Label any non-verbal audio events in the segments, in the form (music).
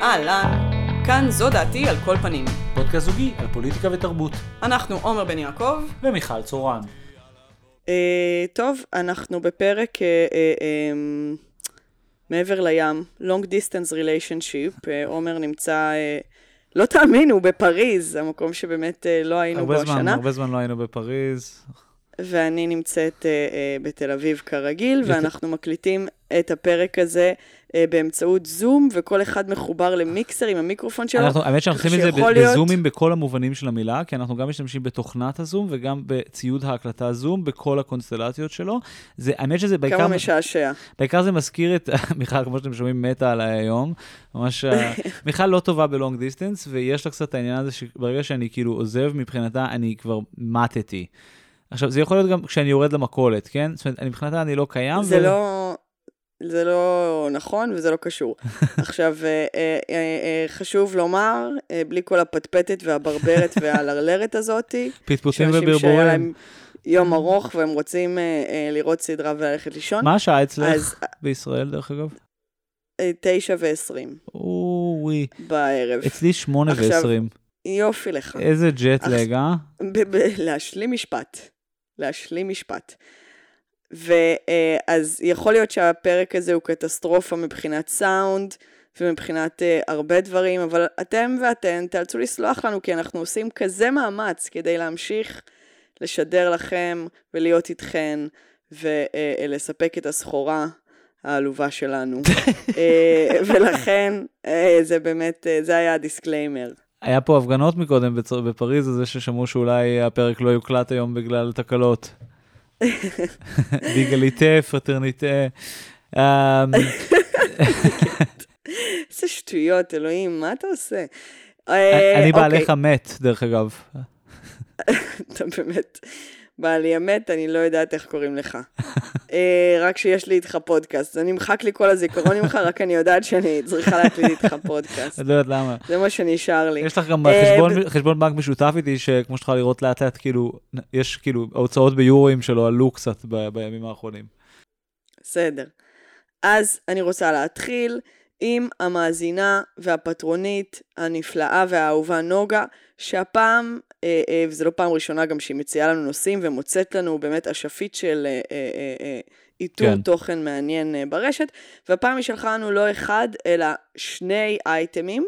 אהלן, כאן זו דעתי על כל פנים. פודקאסט זוגי על פוליטיקה ותרבות. אנחנו עומר בן יעקב. ומיכל צורן. אה, טוב, אנחנו בפרק אה, אה, אה, מעבר לים, long distance relationship. אה, עומר נמצא, אה, לא תאמינו, בפריז, המקום שבאמת אה, לא היינו בו הרבה זמן, השנה. הרבה זמן לא היינו בפריז. ואני נמצאת אה, אה, בתל אביב כרגיל, ואנחנו מקליטים את הפרק הזה אה, באמצעות זום, וכל אחד מחובר למיקסר עם המיקרופון שלו. אנחנו, האמת שאנחנו עושים את זה להיות- בזומים בכל המובנים של המילה, כי אנחנו גם משתמשים בתוכנת הזום וגם בציוד ההקלטה זום, בכל הקונסטלציות שלו. זה, האמת שזה בעיקר, כמה משעשע. בעיקר זה מזכיר את, (laughs) מיכל, כמו שאתם שומעים, מתה עליי היום. ממש, (laughs) מיכל לא טובה בלונג דיסטנס, ויש לה קצת את העניין הזה שברגע שאני כאילו עוזב, מבחינתה אני כבר מתתי. עכשיו, זה יכול להיות גם כשאני יורד למכולת, כן? זאת אומרת, אני- מבחינתה אני לא קיים. זה ו- לא... זה לא נכון וזה לא קשור. (laughs) עכשיו, אה, אה, אה, חשוב לומר, בלי כל הפטפטת והברברת (laughs) והלרלרת הזאתי, פטפוטים וברבורים. יום ארוך והם רוצים לראות סדרה וללכת לישון, מה השעה אצלך אז בישראל, דרך אגב? תשע ועשרים אוי, בערב. אצלי שמונה ועשרים. יופי לך. איזה ג'ט עכשיו- לג, אה? להשלים משפט. להשלים משפט. ואז יכול להיות שהפרק הזה הוא קטסטרופה מבחינת סאונד ומבחינת uh, הרבה דברים, אבל אתם ואתן תאלצו לסלוח לנו כי אנחנו עושים כזה מאמץ כדי להמשיך לשדר לכם ולהיות איתכן ולספק את הסחורה העלובה שלנו. (laughs) אה, ולכן אה, זה באמת, אה, זה היה הדיסקליימר. היה פה הפגנות מקודם בצ- בפריז, זה ששמעו שאולי הפרק לא יוקלט היום בגלל תקלות. (laughs) דיגליטה, פרטרניטה. אמ, (laughs) איזה שטויות, אלוהים, מה אתה עושה? אה, אני אוקיי, בעליך מת, דרך אגב. (laughs) אתה באמת, בעלי המת, אני לא יודעת איך קוראים לך. (laughs) אה, רק שיש לי איתך פודקאסט. זה נמחק לי כל הזיכרון ממך, (laughs) רק אני יודעת שאני צריכה להקליט איתך פודקאסט. אני לא יודעת למה. זה מה שנשאר לי. יש לך גם אה, חשבון- בנק משותף איתי, שכמו שאת יכולה לראות לאט לאט, כאילו, יש כאילו, ההוצאות ביורואים שלו עלו קצת בימים האחרונים. בסדר. אז אני רוצה להתחיל עם המאזינה והפטרונית הנפלאה והאהובה נוגה, שהפעם, אה, אה, וזו לא פעם ראשונה גם שהיא מציעה לנו נושאים ומוצאת לנו באמת אשפית של אה, אה, אה, אה, איתור כן. כן. תוכן מעניין אה, ברשת, והפעם היא שלחה לנו לא אחד, אלא שני אייטמים.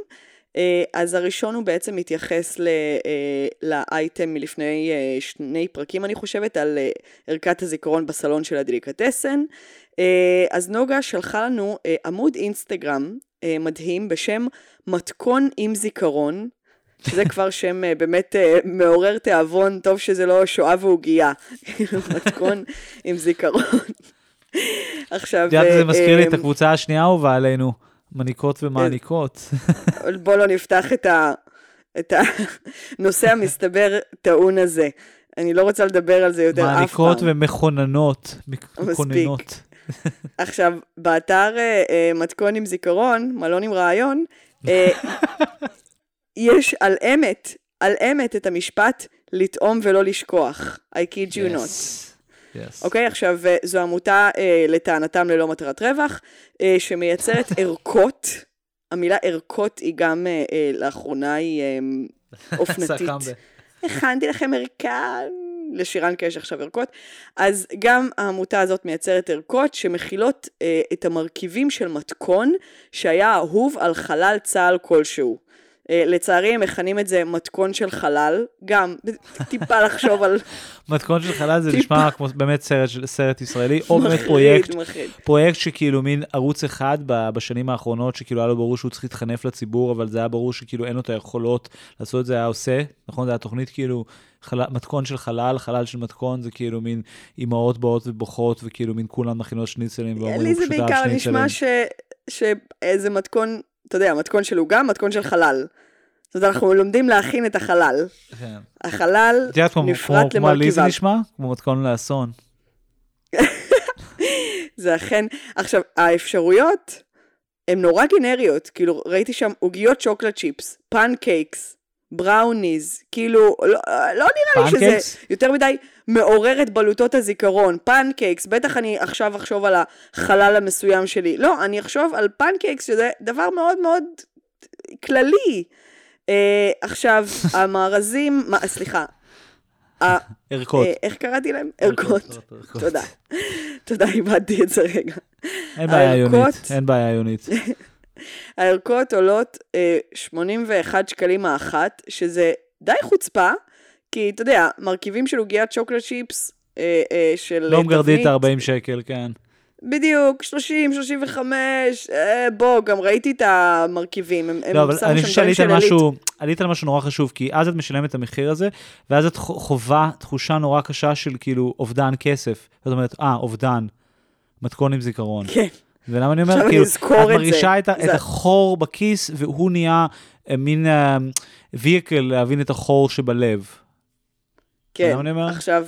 אה, אז הראשון הוא בעצם מתייחס ל, אה, לאייטם מלפני אה, שני פרקים, אני חושבת, על אה, ערכת הזיכרון בסלון של הדליקטסן. אה, אז נוגה שלחה לנו אה, עמוד אינסטגרם אה, מדהים בשם מתכון עם זיכרון, שזה כבר שם אה, באמת אה, מעורר תיאבון, טוב שזה לא שואה ועוגייה. (laughs) מתכון עם זיכרון. עכשיו, את יודעת, זה אה, מזכיר לי את הקבוצה השנייה האהובה עלינו, מניקות ומעניקות. בוא לא נפתח את, ה, את הנושא המסתבר טעון הזה. אני לא רוצה לדבר על זה יותר אף פעם. מעניקות ומכוננות, מכוננות. (laughs) עכשיו, באתר מתכון עם זיכרון, מלון עם רעיון, (laughs) יש על אמת, על אמת את המשפט לטעום ולא לשכוח. I kid you not. Yes. אוקיי, עכשיו, אה, זו עמותה אה, לטענתם ללא מטרת רווח, אה, שמייצרת (laughs) ערכות. המילה ערכות היא גם, אה, אה, לאחרונה היא אה, (laughs) אופנתית. הכנתי לכם ערכה, לשירן יש עכשיו ערכות. אז גם העמותה הזאת מייצרת ערכות שמכילות אה, את המרכיבים של מתכון שהיה אהוב על חלל צה"ל כלשהו. אה, לצערי הם מכנים את זה מתכון של חלל, גם טיפה לחשוב על (laughs) מתכון של חלל זה. נשמע כמו באמת סרט סרט ישראלי, או באמת פרויקט. פרויקט שכאילו מין ערוץ אחד בשנים האחרונות, שכאילו היה לו ברור שהוא צריך להתחנף לציבור, אבל זה היה ברור שכאילו אין לו את היכולות לעשות את זה, היה עושה, נכון? זה היה תוכנית כאילו חלל, מתכון של חלל, חלל של מתכון, זה כאילו מין אימהות באות ובוכות, וכאילו מין כולן מכינות שניצלים, ואומרים לי זה פשוטה בעיקר שניצלים. נשמע ש... שאיזה מתכון, אתה יודע, מתכון של עוגה, מתכון של חלל. זאת אומרת, אנחנו לומדים להכין את החלל. כן. החלל את יודעת כמו- נפרט לי זה למרכיביו. נשמע? כמו מתכון לאסון. (laughs) זה אכן, עכשיו, האפשרויות הן נורא גנריות, כאילו, ראיתי שם עוגיות שוקולד צ'יפס, פנקייקס, בראוניז, כאילו, לא, לא נראה לי שזה? יותר מדי מעורר את בלוטות הזיכרון. פנקייקס, בטח אני עכשיו אחשוב על החלל המסוים שלי. לא, אני אחשוב על פנקייקס, שזה דבר מאוד מאוד כללי. אה, עכשיו, (laughs) המארזים, מה, סליחה, ערכות. אה, איך קראתי להם? ערכות. תודה. תודה, איבדתי את זה רגע. אין בעיה הערכות- יונית, אין בעיה יונית. (laughs) הערכות עולות אה, 81 שקלים האחת, שזה די חוצפה, כי אתה יודע, מרכיבים של עוגיית שוקולד צ'יפס, אה, אה, של לא מגרדית תבנית, 40 שקל, כן. בדיוק, 30, 35, אה, בוא, גם ראיתי את המרכיבים, הם, הם לא, אבל שמו אני שם דברים של עילית. משהו, עלית על משהו נורא חשוב, כי אז את משלמת את המחיר הזה, ואז את חו- חווה תחושה נורא קשה של כאילו אובדן כסף. זאת אומרת, אה, אובדן, מתכון עם זיכרון. כן, ולמה אני אומר, כאילו, את. מרגישה את, את החור בכיס, והוא נהיה אה, מין ויקל להבין את החור שבלב. כן. למה אני אומר? עכשיו,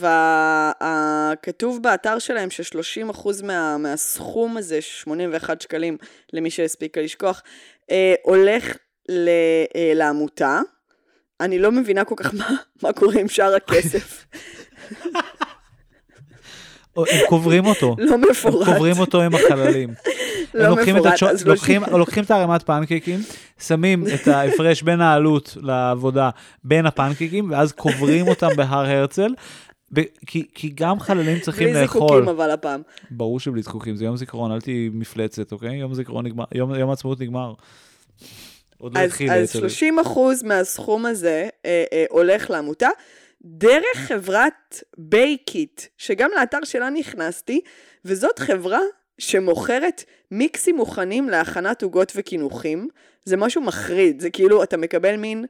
כתוב באתר שלהם ש-30% מה, מהסכום הזה, 81 שקלים, למי שהספיקה לשכוח, אה, הולך ל, אה, לעמותה. אני לא מבינה כל כך מה, מה קורה עם שאר הכסף. הם קוברים אותו. לא הם מפורט. קוברים אותו עם החללים. (laughs) לא מפורט, הצ'ו... אז לא לוקחים, לוקחים את הערימת פנקייקים, שמים את ההפרש בין העלות לעבודה בין הפנקייקים, ואז קוברים אותם בהר הרצל, ב... כי, כי גם חללים צריכים בלי לאכול. זיקוקים אבל הפעם. ברור שבלי זיקוקים, זה יום זיכרון, אל תהיי מפלצת, אוקיי? יום זיכרון נגמר, יום, יום העצמאות נגמר. עוד לא אז, התחיל אז בעצם. 30 אחוז מהסכום הזה אה, אה, הולך לעמותה, דרך חברת בייקית, שגם לאתר שלה נכנסתי, וזאת חברה שמוכרת מיקסים מוכנים להכנת עוגות וקינוחים. זה משהו מחריד, זה כאילו, אתה מקבל מין...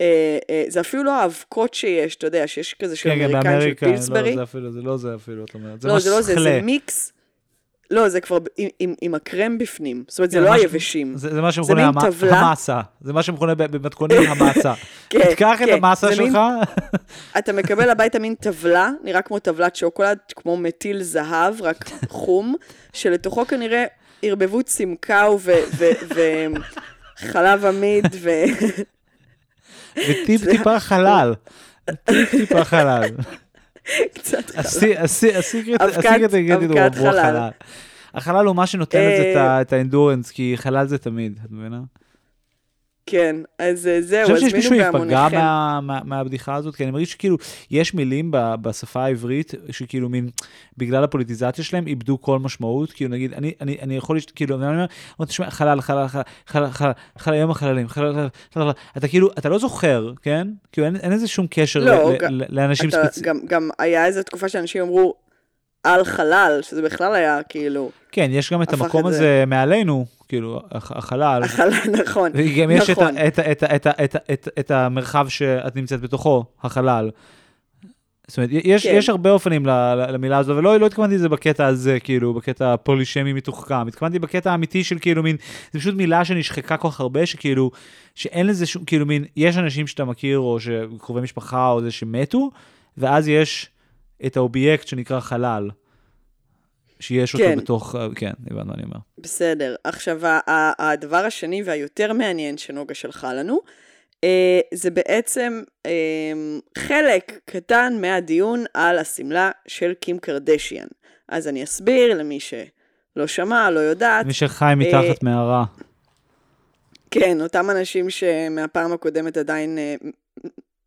אה, אה, זה אפילו לא האבקות שיש, אתה יודע, שיש כזה של כן, כן, אמריקאים של באמריקה, פילסברי. לא, זה אפילו, זה לא זה אפילו, את אומרת. זה לא, זה לא זה. זה מיקס. לא, זה כבר עם, עם, עם הקרם בפנים. זאת אומרת, זה כן, לא מה ש- היבשים. זה, זה מה זה שמכונה המ-. המסה, זה מה שמכונה במתכונים (laughs) המסה. כן, תיקח את כן, המסה זה מין- שלך, (laughs) אתה מקבל הביתה מין טבלה, נראה כמו טבלת שוקולד, כמו מטיל זהב, רק (laughs) חום, שלתוכו כנראה ערבבו צימקאו וחלב עמיד, ו... וטיפ טיפה חלל. טיפ טיפה חלל. קצת חלב. הסיקרט אינגרדיאנט הוא חלל. החלל. החלל הוא מה שנותן אה, את האנדורנס, כי חלל זה תמיד, את מבינה? כן, אז אה, זהו, הזמינו מישהו ייפגע. מה- מה- מהבדיחה הזאת, כי אני מרגיש שכאילו, יש מילים ב- בשפה העברית, שכאילו מין, בגלל הפוליטיזציה שלהם, איבדו כל משמעות, כאילו נגיד, אני- אני אני יכול, כאילו, אני אומר, תשמע, חלל, חלל, חלל, חלל, חלל, חלל, יום החללים, חלל, חלל, חלל, אתה כאילו, אתה לא זוכר, כן? כאילו, אין אין לזה שום קשר לא, ל- ל- לאנשים ספציפיים. גם- גם היה איזו תקופה שאנשים אמרו על חלל, שזה בכלל היה כאילו, כן, יש גם את המקום. הזה מעלינו, כאילו, הח- החלל. החלל, נכון. וגם יש את, נכון. את, את, את, את, את, את המרחב שאת נמצאת בתוכו, החלל. זאת אומרת, יש, כן. יש הרבה אופנים למילה הזו, ולא לא התכוונתי לזה בקטע הזה, כאילו, בקטע הפולישמי מתוחכם, התכוונתי בקטע האמיתי של כאילו מין, זה פשוט מילה שנשחקה כל כך הרבה, שכאילו, שאין לזה שום, כאילו מין, יש אנשים שאתה מכיר, או שקרובי משפחה, או זה שמתו, ואז יש את האובייקט שנקרא חלל, שיש אותו כן. בתוך, כן, הבנת מה אני אומר. בסדר. עכשיו, הדבר השני והיותר מעניין שנוגה שלחה לנו, אה, זה בעצם אה, חלק קטן מהדיון על השמלה של קים קרדשיאן. אז אני אסביר למי שלא שמע, לא יודעת. מי שחי מתחת מערה. כן, אותם אנשים שמהפעם הקודמת עדיין אה,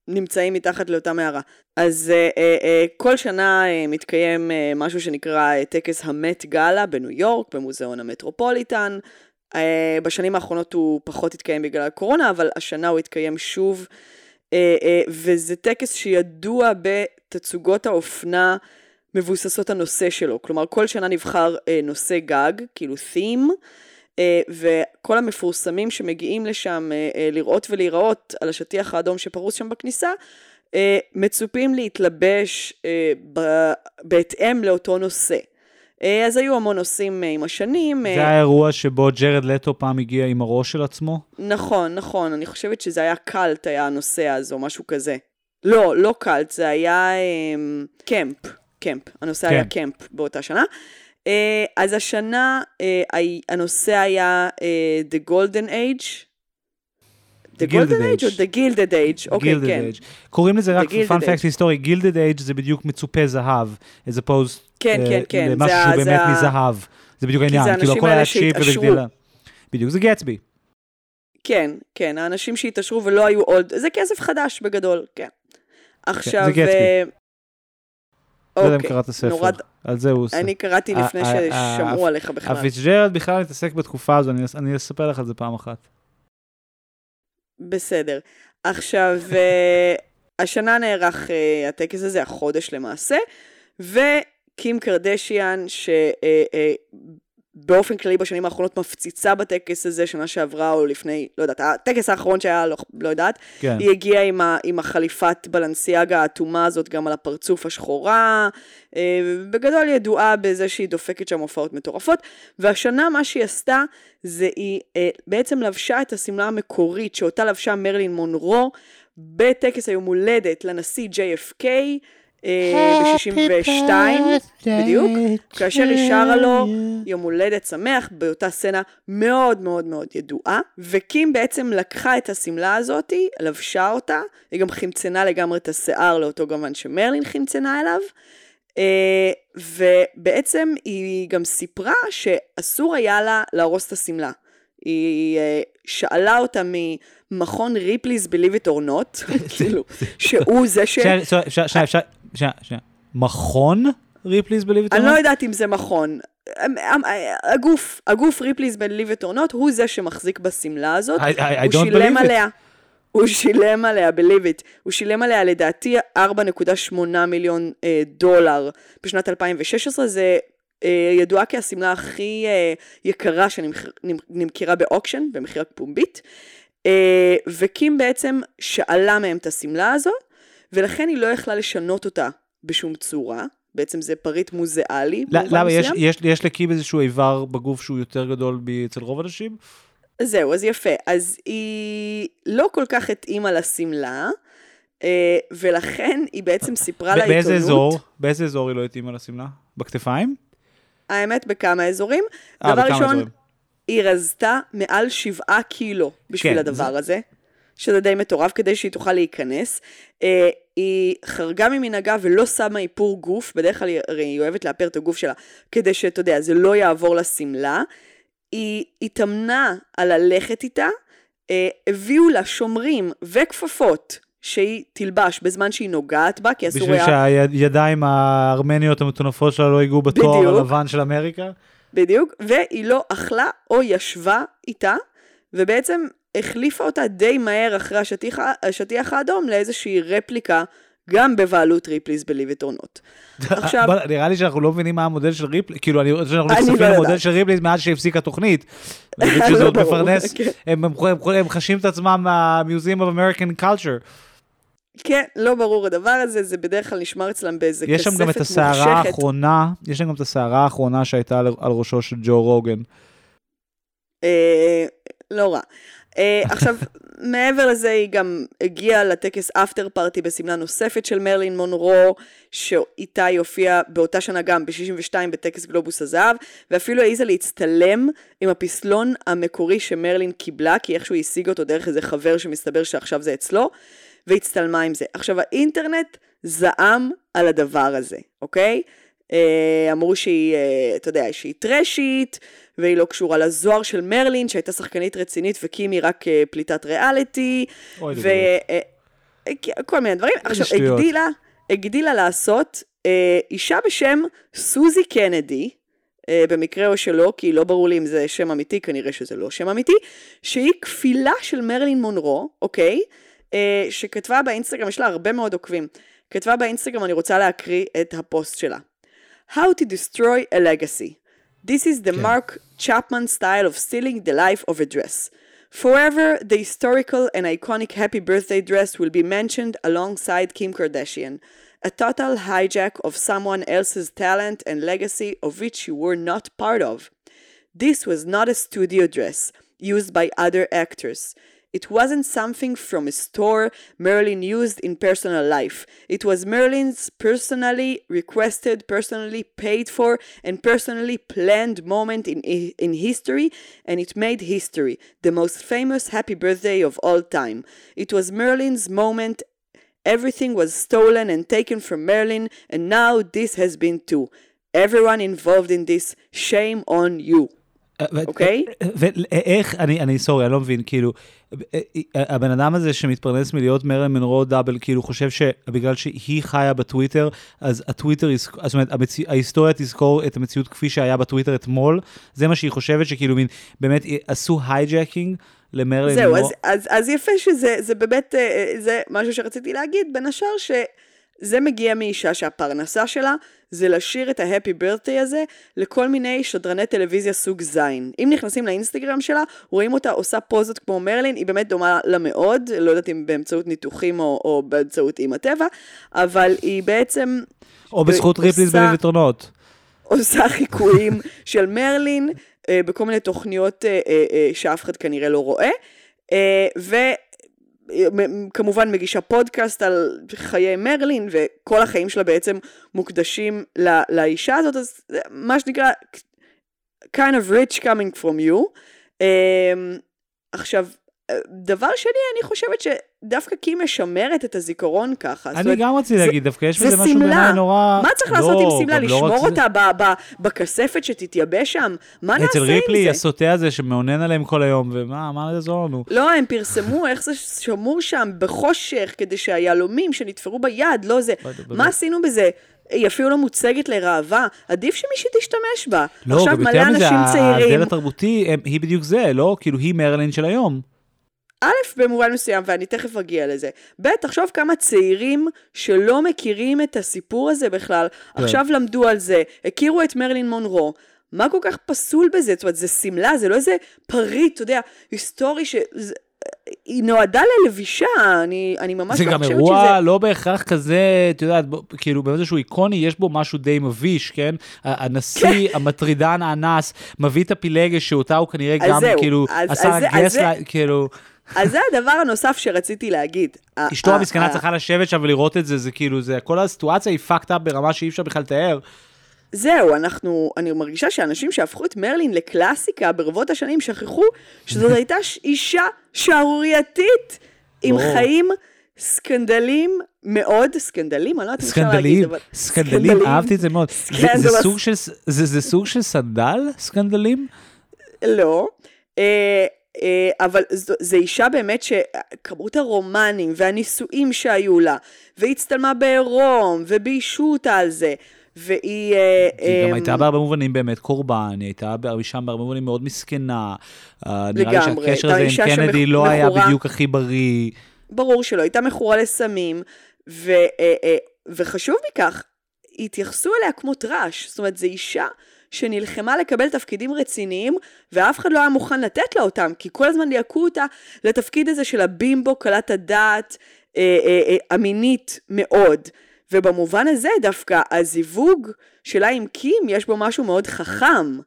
נמצאים מתחת לאותה מערה. אז אה, אה, אה, כל שנה אה, מתקיים אה, משהו שנקרא אה, טקס המט גאלה בניו יורק, במוזיאון המטרופוליטן. אה, בשנים האחרונות הוא פחות התקיים בגלל הקורונה, אבל השנה הוא התקיים שוב, אה, אה, וזה טקס שידוע בתצוגות האופנה מבוססות הנושא שלו. כלומר, כל שנה נבחר אה, נושא גג, כאילו theme, וכל המפורסמים שמגיעים לשם אה, אה, לראות ולהיראות על השטיח האדום שפרוס שם בכניסה, אה, מצופים להתלבש אה, בהתאם לאותו נושא. אה, אז היו המון נושאים אה, עם השנים. אה, זה האירוע שבו ג'רד לטו פעם הגיע עם הראש של עצמו? נכון, נכון, אני חושבת שזה היה קאלט, היה הנושא אז, או משהו כזה. לא, לא קאלט, זה היה אמ, קמפ, קמפ. הנושא כן. היה קמפ באותה שנה. אה, אז השנה אה, הנושא היה אה, The Golden Age. The Gilded Golden Age Age. או The Gilded Age? אוקיי, Gilded כן. Age. קוראים לזה רק Gilded פאנפקט Age. היסטורי, גילדד אייג' זה בדיוק מצופה זהב, as opposed כן, ל- כן, כן. למשהו זה שהוא זה באמת מזהב. זה בדיוק כי זה העניין, כאילו האנשים הכל היה צ'יפ. ובגדילה. בדיוק, זה גטסבי. כן, כן, האנשים שהתעשרו ולא היו עוד, זה כסף חדש בגדול, כן. עכשיו... אה, לא יודע אם אוקיי, קראת ספר, נורא- על זה הוא עושה. אני קראתי לפני ששמעו עליך בכלל. הפיצ'ג'רלד בכלל מתעסק בתקופה הזו, אני אני אספר לך על זה פעם אחת. בסדר. עכשיו, (laughs) אה, השנה נערך אה, הטקס הזה, החודש למעשה, וקים קרדשיאן, שבאופן כללי בשנים האחרונות מפציצה בטקס הזה, שנה שעברה או לפני, לא יודעת, הטקס האחרון שהיה, לא, לא יודעת, כן. היא הגיעה עם, ה, עם החליפת בלנסיאגה האטומה הזאת גם על הפרצוף השחורה, אה, בגדול ידועה בזה שהיא דופקת שם הופעות מטורפות, והשנה מה שהיא עשתה זה היא אה, בעצם לבשה את השמלה המקורית שאותה לבשה מרלין מונרו בטקס היום הולדת לנשיא JFK ב-62, בדיוק, כאשר היא שרה לו יום הולדת שמח באותה סצנה מאוד מאוד מאוד ידועה, וקים בעצם לקחה את השמלה הזאתי, לבשה אותה, היא גם חמצנה לגמרי את השיער לאותו גוון שמרלין חמצנה אליו, אה, ובעצם היא גם סיפרה שאסור היה לה להרוס את השמלה. היא אה, שאלה אותה ממכון ריפלי's Believe it or not, כאילו, שהוא זה ש... שנייה, שנייה, שנייה, שנייה, שנייה. מכון ריפליס בליב אני לא יודעת אם זה מכון. אמ, אמ, הגוף, הגוף it or not, הוא זה שמחזיק בשמלה הזאת. I- I- I הוא don't שילם believe it. עליה. הוא שילם עליה, believe it, הוא שילם עליה לדעתי 4.8 מיליון אה, דולר בשנת 2016, זה אה, ידועה כהשמלה הכי אה, יקרה שנמכרה באוקשן, במכירה פומבית, אה, וקים בעצם שאלה מהם את השמלה הזו, ולכן היא לא יכלה לשנות אותה בשום צורה, בעצם זה פריט מוזיאלי. למה, יש-. יש- יש לקים איזשהו איבר בגוף שהוא יותר גדול אצל רוב האנשים? זהו, אז יפה. אז היא לא כל כך התאימה לשמלה, אה, ולכן היא בעצם סיפרה לעיתונות. באיזה אזור? באיזה אזור היא לא התאימה לשמלה? בכתפיים? האמת, בכמה אזורים. אה, דבר בכמה ראשון, אזורים. היא רזתה מעל שבעה קילו בשביל כן, הדבר הזה, שזה די מטורף כדי שהיא תוכל להיכנס. אה, היא חרגה ממנהגה ולא שמה איפור גוף, בדרך כלל היא, היא אוהבת לאפר את הגוף שלה, כדי שאתה יודע, זה לא יעבור לשמלה. היא התאמנה על ללכת איתה, אה, הביאו לה שומרים וכפפות שהיא תלבש בזמן שהיא נוגעת בה, כי אסור בשביל היה... שהידיים הארמניות המטונפות שלה לא ייגעו בתואר. הלבן של אמריקה? בדיוק, והיא לא אכלה או ישבה איתה, ובעצם החליפה אותה די מהר אחרי השטיח, השטיח האדום לאיזושהי רפליקה, גם בבעלות ריפליס or not. (laughs) עכשיו, נראה לי שאנחנו לא מבינים מה המודל של ריפלי, כאילו אני חושב שאנחנו אני נחשפים לא למודל. של ריפלי מאז שהפסיקה התוכנית. (laughs) אני מבין שזה לא עוד ברור, מפרנס, כן. הם- חשים את עצמם מה-Museum of American Culture. כן, לא ברור הדבר הזה, זה בדרך כלל נשמר אצלם באיזה יש כספת שם גם את הסערה. האחרונה, יש שם גם את הסערה האחרונה שהייתה על, על ראשו של ג'ו רוגן. אה, לא רע. אה, עכשיו, מעבר לזה, היא גם הגיעה לטקס אפטר פארטי בשמלה נוספת של מרלין מונרו, שאיתה היא הופיעה באותה שנה גם, ב-62 בטקס גלובוס הזהב, ואפילו העיזה להצטלם עם הפסלון המקורי שמרלין קיבלה, כי איכשהו היא השיגה אותו דרך איזה חבר שמסתבר שעכשיו זה אצלו, והצטלמה עם זה. עכשיו, האינטרנט זעם על הדבר הזה, אוקיי? אה, אמרו שהיא, אה, אתה יודע, שהיא טרשית, והיא לא קשורה לזוהר של מרלין, שהייתה שחקנית רצינית, וקים היא רק אה, פליטת ריאליטי, אוי, וכל מיני דברים. עכשיו, שטויות. הגדילה, הגדילה לעשות אישה בשם סוזי קנדי, במקרה או שלא, כי לא ברור לי אם זה שם אמיתי, כנראה שזה לא שם אמיתי, שהיא כפילה של מרלין מונרו, אוקיי? שכתבה באינסטגרם, יש לה הרבה מאוד עוקבים. כתבה באינסטגרם, אני רוצה להקריא את הפוסט שלה. How to destroy a legacy. This is the כן. Mark Chapman style of stealing the life of a dress. Forever, the historical and iconic happy birthday dress will be mentioned alongside Kim Kardashian. A total hijack of someone else's talent and legacy of which you were not part of. This was not a studio dress used by other actors. It wasn't something from a store Merlin used in personal life. It was Merlin's personally requested, personally paid for, and personally planned moment in, in history, and it made history, the most famous happy birthday of all time. It was Merlin's moment. Everything was stolen and taken from Merlin, and now this has been too. Everyone involved in this, shame on you. אוקיי? ואיך, אני, אני sorry, אני לא מבין, כאילו, הבן אדם הזה שמתפרנס מלהיות מרלין מונרו double, כאילו חושב שבגלל שהיא חיה בטוויטר, אז הטוויטר, זאת אומרת, ההיסטוריה תזכור את המציאות כפי שהיה בטוויטר אתמול, זה מה שהיא חושבת, שכאילו מין, באמת עשו hijacking. למרלין זהו, אז, אז, אז יפה שזה באמת, זה משהו שרציתי להגיד, בין השאר שזה מגיע מאישה שהפרנסה שלה זה לשיר את ההפי ברטי הזה לכל מיני שדרני טלוויזיה סוג זין. אם נכנסים לאינסטגרם שלה, רואים אותה עושה פוזות כמו מרלין, היא באמת דומה לה מאוד, לא יודעת אם באמצעות ניתוחים או, או באמצעות עם הטבע, אבל היא בעצם... או בזכות ריפליס בלוויתרונות. עושה חיקויים (laughs) של מרלין אה, בכל מיני תוכניות אה, אה, שאף אחד כנראה לא רואה. ו... כמובן מגישה פודקאסט על חיי מרלין, וכל החיים שלה בעצם מוקדשים לא, לאישה הזאת, אז מה שנקרא kind of rich coming from you. Um, עכשיו, דבר שני, אני חושבת שדווקא כי משמרת את הזיכרון ככה. אני אומרת, גם רציתי להגיד, דווקא יש בזה משהו בעיניי נורא... מה צריך לא, לעשות עם שמלה? לא לשמור לא אותה ב- ב- בכספת שתתייבש שם? מה נעשה עם זה? אצל ריפלי הסוטה הזה שמאונן עליהם כל היום, ומה, מה יעזור לנו? לא, הם פרסמו (laughs) איך זה שמור שם בחושך, כדי שהיהלומים שנתפרו ביד, לא זה. מה עשינו בזה? היא אפילו לא מוצגת לראווה, עדיף שמישהי תשתמש בה. לא, עכשיו מלא אנשים צעירים... ההבדל התרבותי, היא בדיוק זה, לא? כאילו, היא מרלין של היום. א', במובן מסוים, ואני תכף אגיע לזה. ב', תחשוב כמה צעירים שלא מכירים את הסיפור הזה בכלל, כן. עכשיו למדו על זה, הכירו את מרלין מונרו. מה כל כך פסול בזה? זאת אומרת, זה שמלה, זה לא איזה פריט, אתה יודע, היסטורי ש... היא נועדה ללבישה, אני, אני ממש לא חושבת שזה... זה גם אירוע לא בהכרח כזה, את יודעת, כאילו באיזשהו איקוני, יש בו משהו די מביש, כן? הנשיא, כן. המטרידן האנס, מביא את הפילגש שאותה הוא כנראה גם, זהו, כאילו, אז, עשה גס, לה, כאילו... אז זה הדבר הנוסף שרציתי להגיד. אשתו המסכנה צריכה לשבת שם ולראות את זה, זה כאילו, זה, כל הסיטואציה היא fucked up ברמה שאי אפשר בכלל לתאר. זהו, אנחנו, אני מרגישה שאנשים שהפכו את מרלין לקלאסיקה ברבות השנים שכחו שזאת הייתה אישה שערורייתית עם חיים סקנדלים מאוד, סקנדלים? אני לא יודעת אם אפשר להגיד, אבל... סקנדלים, אהבתי את זה מאוד. זה סוג של סנדל? סקנדלים? לא. אה, אבל זו אישה באמת שכמות הרומנים והנישואים שהיו לה, והיא הצטלמה בעירום, וביישו אותה על זה. והיא... אה, היא גם הייתה בהרבה מובנים באמת קורבן, היא הייתה שם בהרבה מובנים מאוד מסכנה. אה, נראה לי שהקשר הזה עם קנדי לא היה בדיוק הכי בריא. ברור שלא, הייתה מכורה לסמים, וחשוב מכך, התייחסו אליה כמו טראש. זאת אומרת, זו אישה שנלחמה לקבל תפקידים רציניים, ואף אחד לא היה מוכן לתת לה אותם, כי כל הזמן ליהקו אותה לתפקיד הזה של הבימבו, קלת הדעת, אה, אה, אה, אמינית מאוד. ובמובן הזה דווקא הזיווג שלה עם קים יש בו משהו מאוד חכם.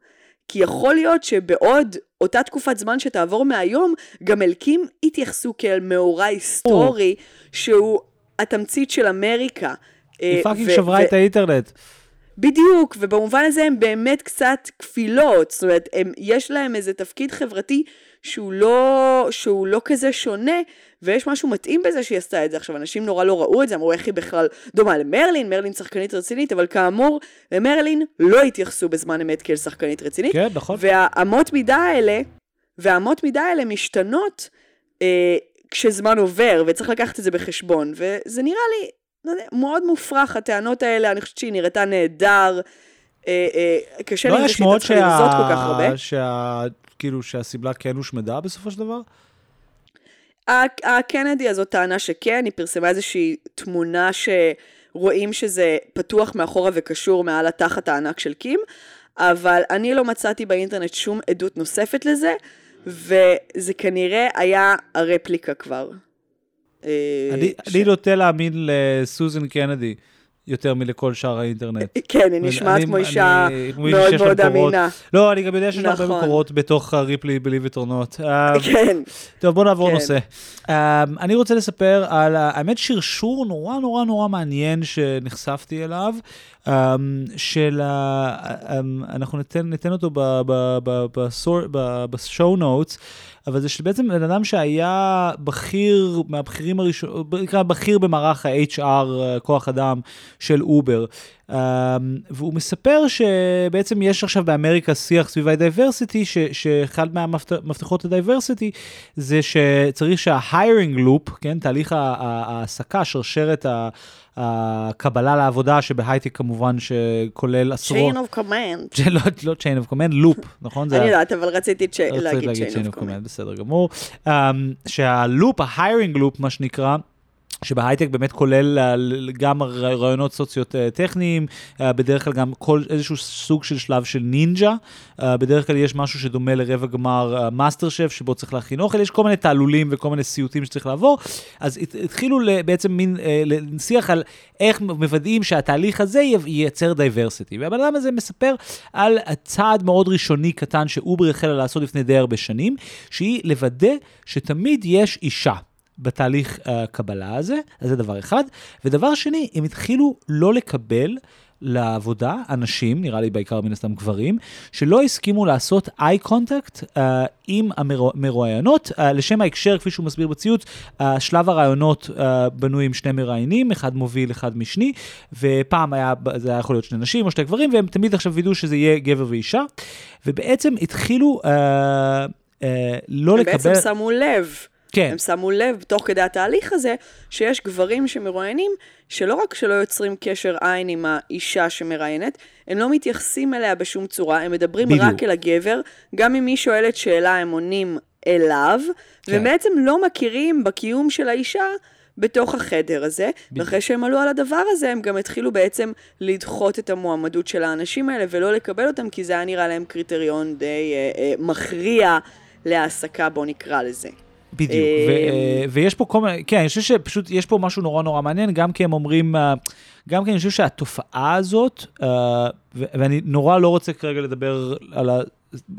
כי יכול להיות שבעוד אותה תקופת זמן שתעבור מהיום, גם אל קים יתייחסו כאל מאורע היסטורי, שהוא התמצית של אמריקה. היא fucking שברה את האינטרנט. בדיוק, ובמובן הזה הם באמת קצת כפילות, זאת אומרת, הם, יש להם איזה תפקיד חברתי שהוא לא, שהוא לא כזה שונה, ויש משהו מתאים בזה שהיא עשתה את זה. עכשיו, אנשים נורא לא ראו את זה, אמרו איך היא בכלל דומה למרלין, מרלין שחקנית רצינית, אבל כאמור, למרלין לא התייחסו בזמן אמת כאל שחקנית רצינית. כן, נכון. והאמות מידה האלה, והאמות מידה האלה משתנות אה, כשזמן עובר, וצריך לקחת את זה בחשבון, וזה נראה לי מאוד מופרך הטענות האלה, אני חושבת שהיא נראתה נהדר. אה, אה, קשה לי עם זה שהיא צריכה לרזות כל כך הרבה. שה... כאילו שהסיבלה כן הושמדה בסופו של דבר? הקנדי הזאת טענה שכן, היא פרסמה איזושהי תמונה שרואים שזה פתוח מאחורה וקשור מעל התחת הענק של קים, אבל אני לא מצאתי באינטרנט שום עדות נוספת לזה, וזה כנראה היה הרפליקה כבר. אה, אני נוטה להאמין לסוזן קנדי. יותר מלכל שאר האינטרנט. (laughs) כן, היא נשמעת כמו אישה מאוד מאוד אמינה. לא, אני גם יודע שיש הרבה נכון. מקורות בתוך ריפלי בליב וטורנות. כן. טוב, בוא נעבור כן. נושא. אה, אני רוצה לספר על, האמת, שרשור נורא נורא נורא מעניין שנחשפתי אליו. Um, של ה... Um, אנחנו ניתן, ניתן אותו ב show notes. אבל זה שבעצם בן אדם שהיה בכיר מהבכירים הראשונים, נקרא בכיר במערך ה-HR, כוח אדם של אובר. Um, והוא מספר שבעצם יש עכשיו באמריקה שיח סביב ה-diversity, שאחד מהמפתחות ה-diversity זה שצריך שה-hiring loop, כן, תהליך ההעסקה, שרשרת ה... הקבלה לעבודה, שבהייטק כמובן שכולל עשרות... chain of command. (laughs) לא, לא chain of command, loop, נכון? אני יודעת, אבל רציתי להגיד chain of command. בסדר גמור. שה-loop, ה-hiring loop, מה שנקרא, שבהייטק באמת כולל גם ראיונות סוציו-טכניים, אה, בדרך כלל גם כל איזשהו סוג של שלב של נינג'ה, אה, בדרך כלל יש משהו שדומה לרבע גמר מאסטר אה, שף, שבו צריך להכין אוכל, יש כל מיני תעלולים וכל מיני סיוטים שצריך לעבור, אז התחילו בעצם מין שיח על איך מוודאים שהתהליך הזה ייצר diversity. והבן אדם הזה מספר על צעד מאוד ראשוני קטן שאובר החלה לעשות לפני די הרבה שנים, שהיא לוודא שתמיד יש אישה. בתהליך הקבלה אה, הזה, אז זה דבר אחד. ודבר שני, הם התחילו לא לקבל לעבודה אנשים, נראה לי בעיקר מן הסתם גברים, שלא הסכימו לעשות eye contact uh, עם המרואיינות. Uh, לשם ההקשר, כפי שהוא מסביר בציוץ, uh, שלב הרעיונות uh, בנוי עם שני מראיינים, אחד מוביל, אחד משני, ופעם היה, זה היה יכול להיות שני נשים או שני גברים, והם תמיד עכשיו וידאו שזה יהיה גבר ואישה, ובעצם התחילו uh, uh, לא לקבל... הם בעצם שמו לב. כן. הם שמו לב, תוך כדי התהליך הזה, שיש גברים שמרואיינים, שלא רק שלא יוצרים קשר עין עם האישה שמראיינת, הם לא מתייחסים אליה בשום צורה, הם מדברים בדיוק. רק אל הגבר, גם אם היא שואלת שאלה, הם עונים אליו, כן. ובעצם לא מכירים בקיום של האישה בתוך החדר הזה, בדיוק. ואחרי שהם עלו על הדבר הזה, הם גם התחילו בעצם לדחות את המועמדות של האנשים האלה, ולא לקבל אותם, כי זה היה נראה להם קריטריון די אה, אה, מכריע להעסקה, בוא נקרא לזה. בדיוק, ו- אה, ויש פה כל מיני, כן, אני חושב שפשוט יש פה משהו נורא נורא מעניין, גם כי הם אומרים, אה, גם כי אני חושב שהתופעה הזאת, אה, ואני נורא לא רוצה כרגע לדבר על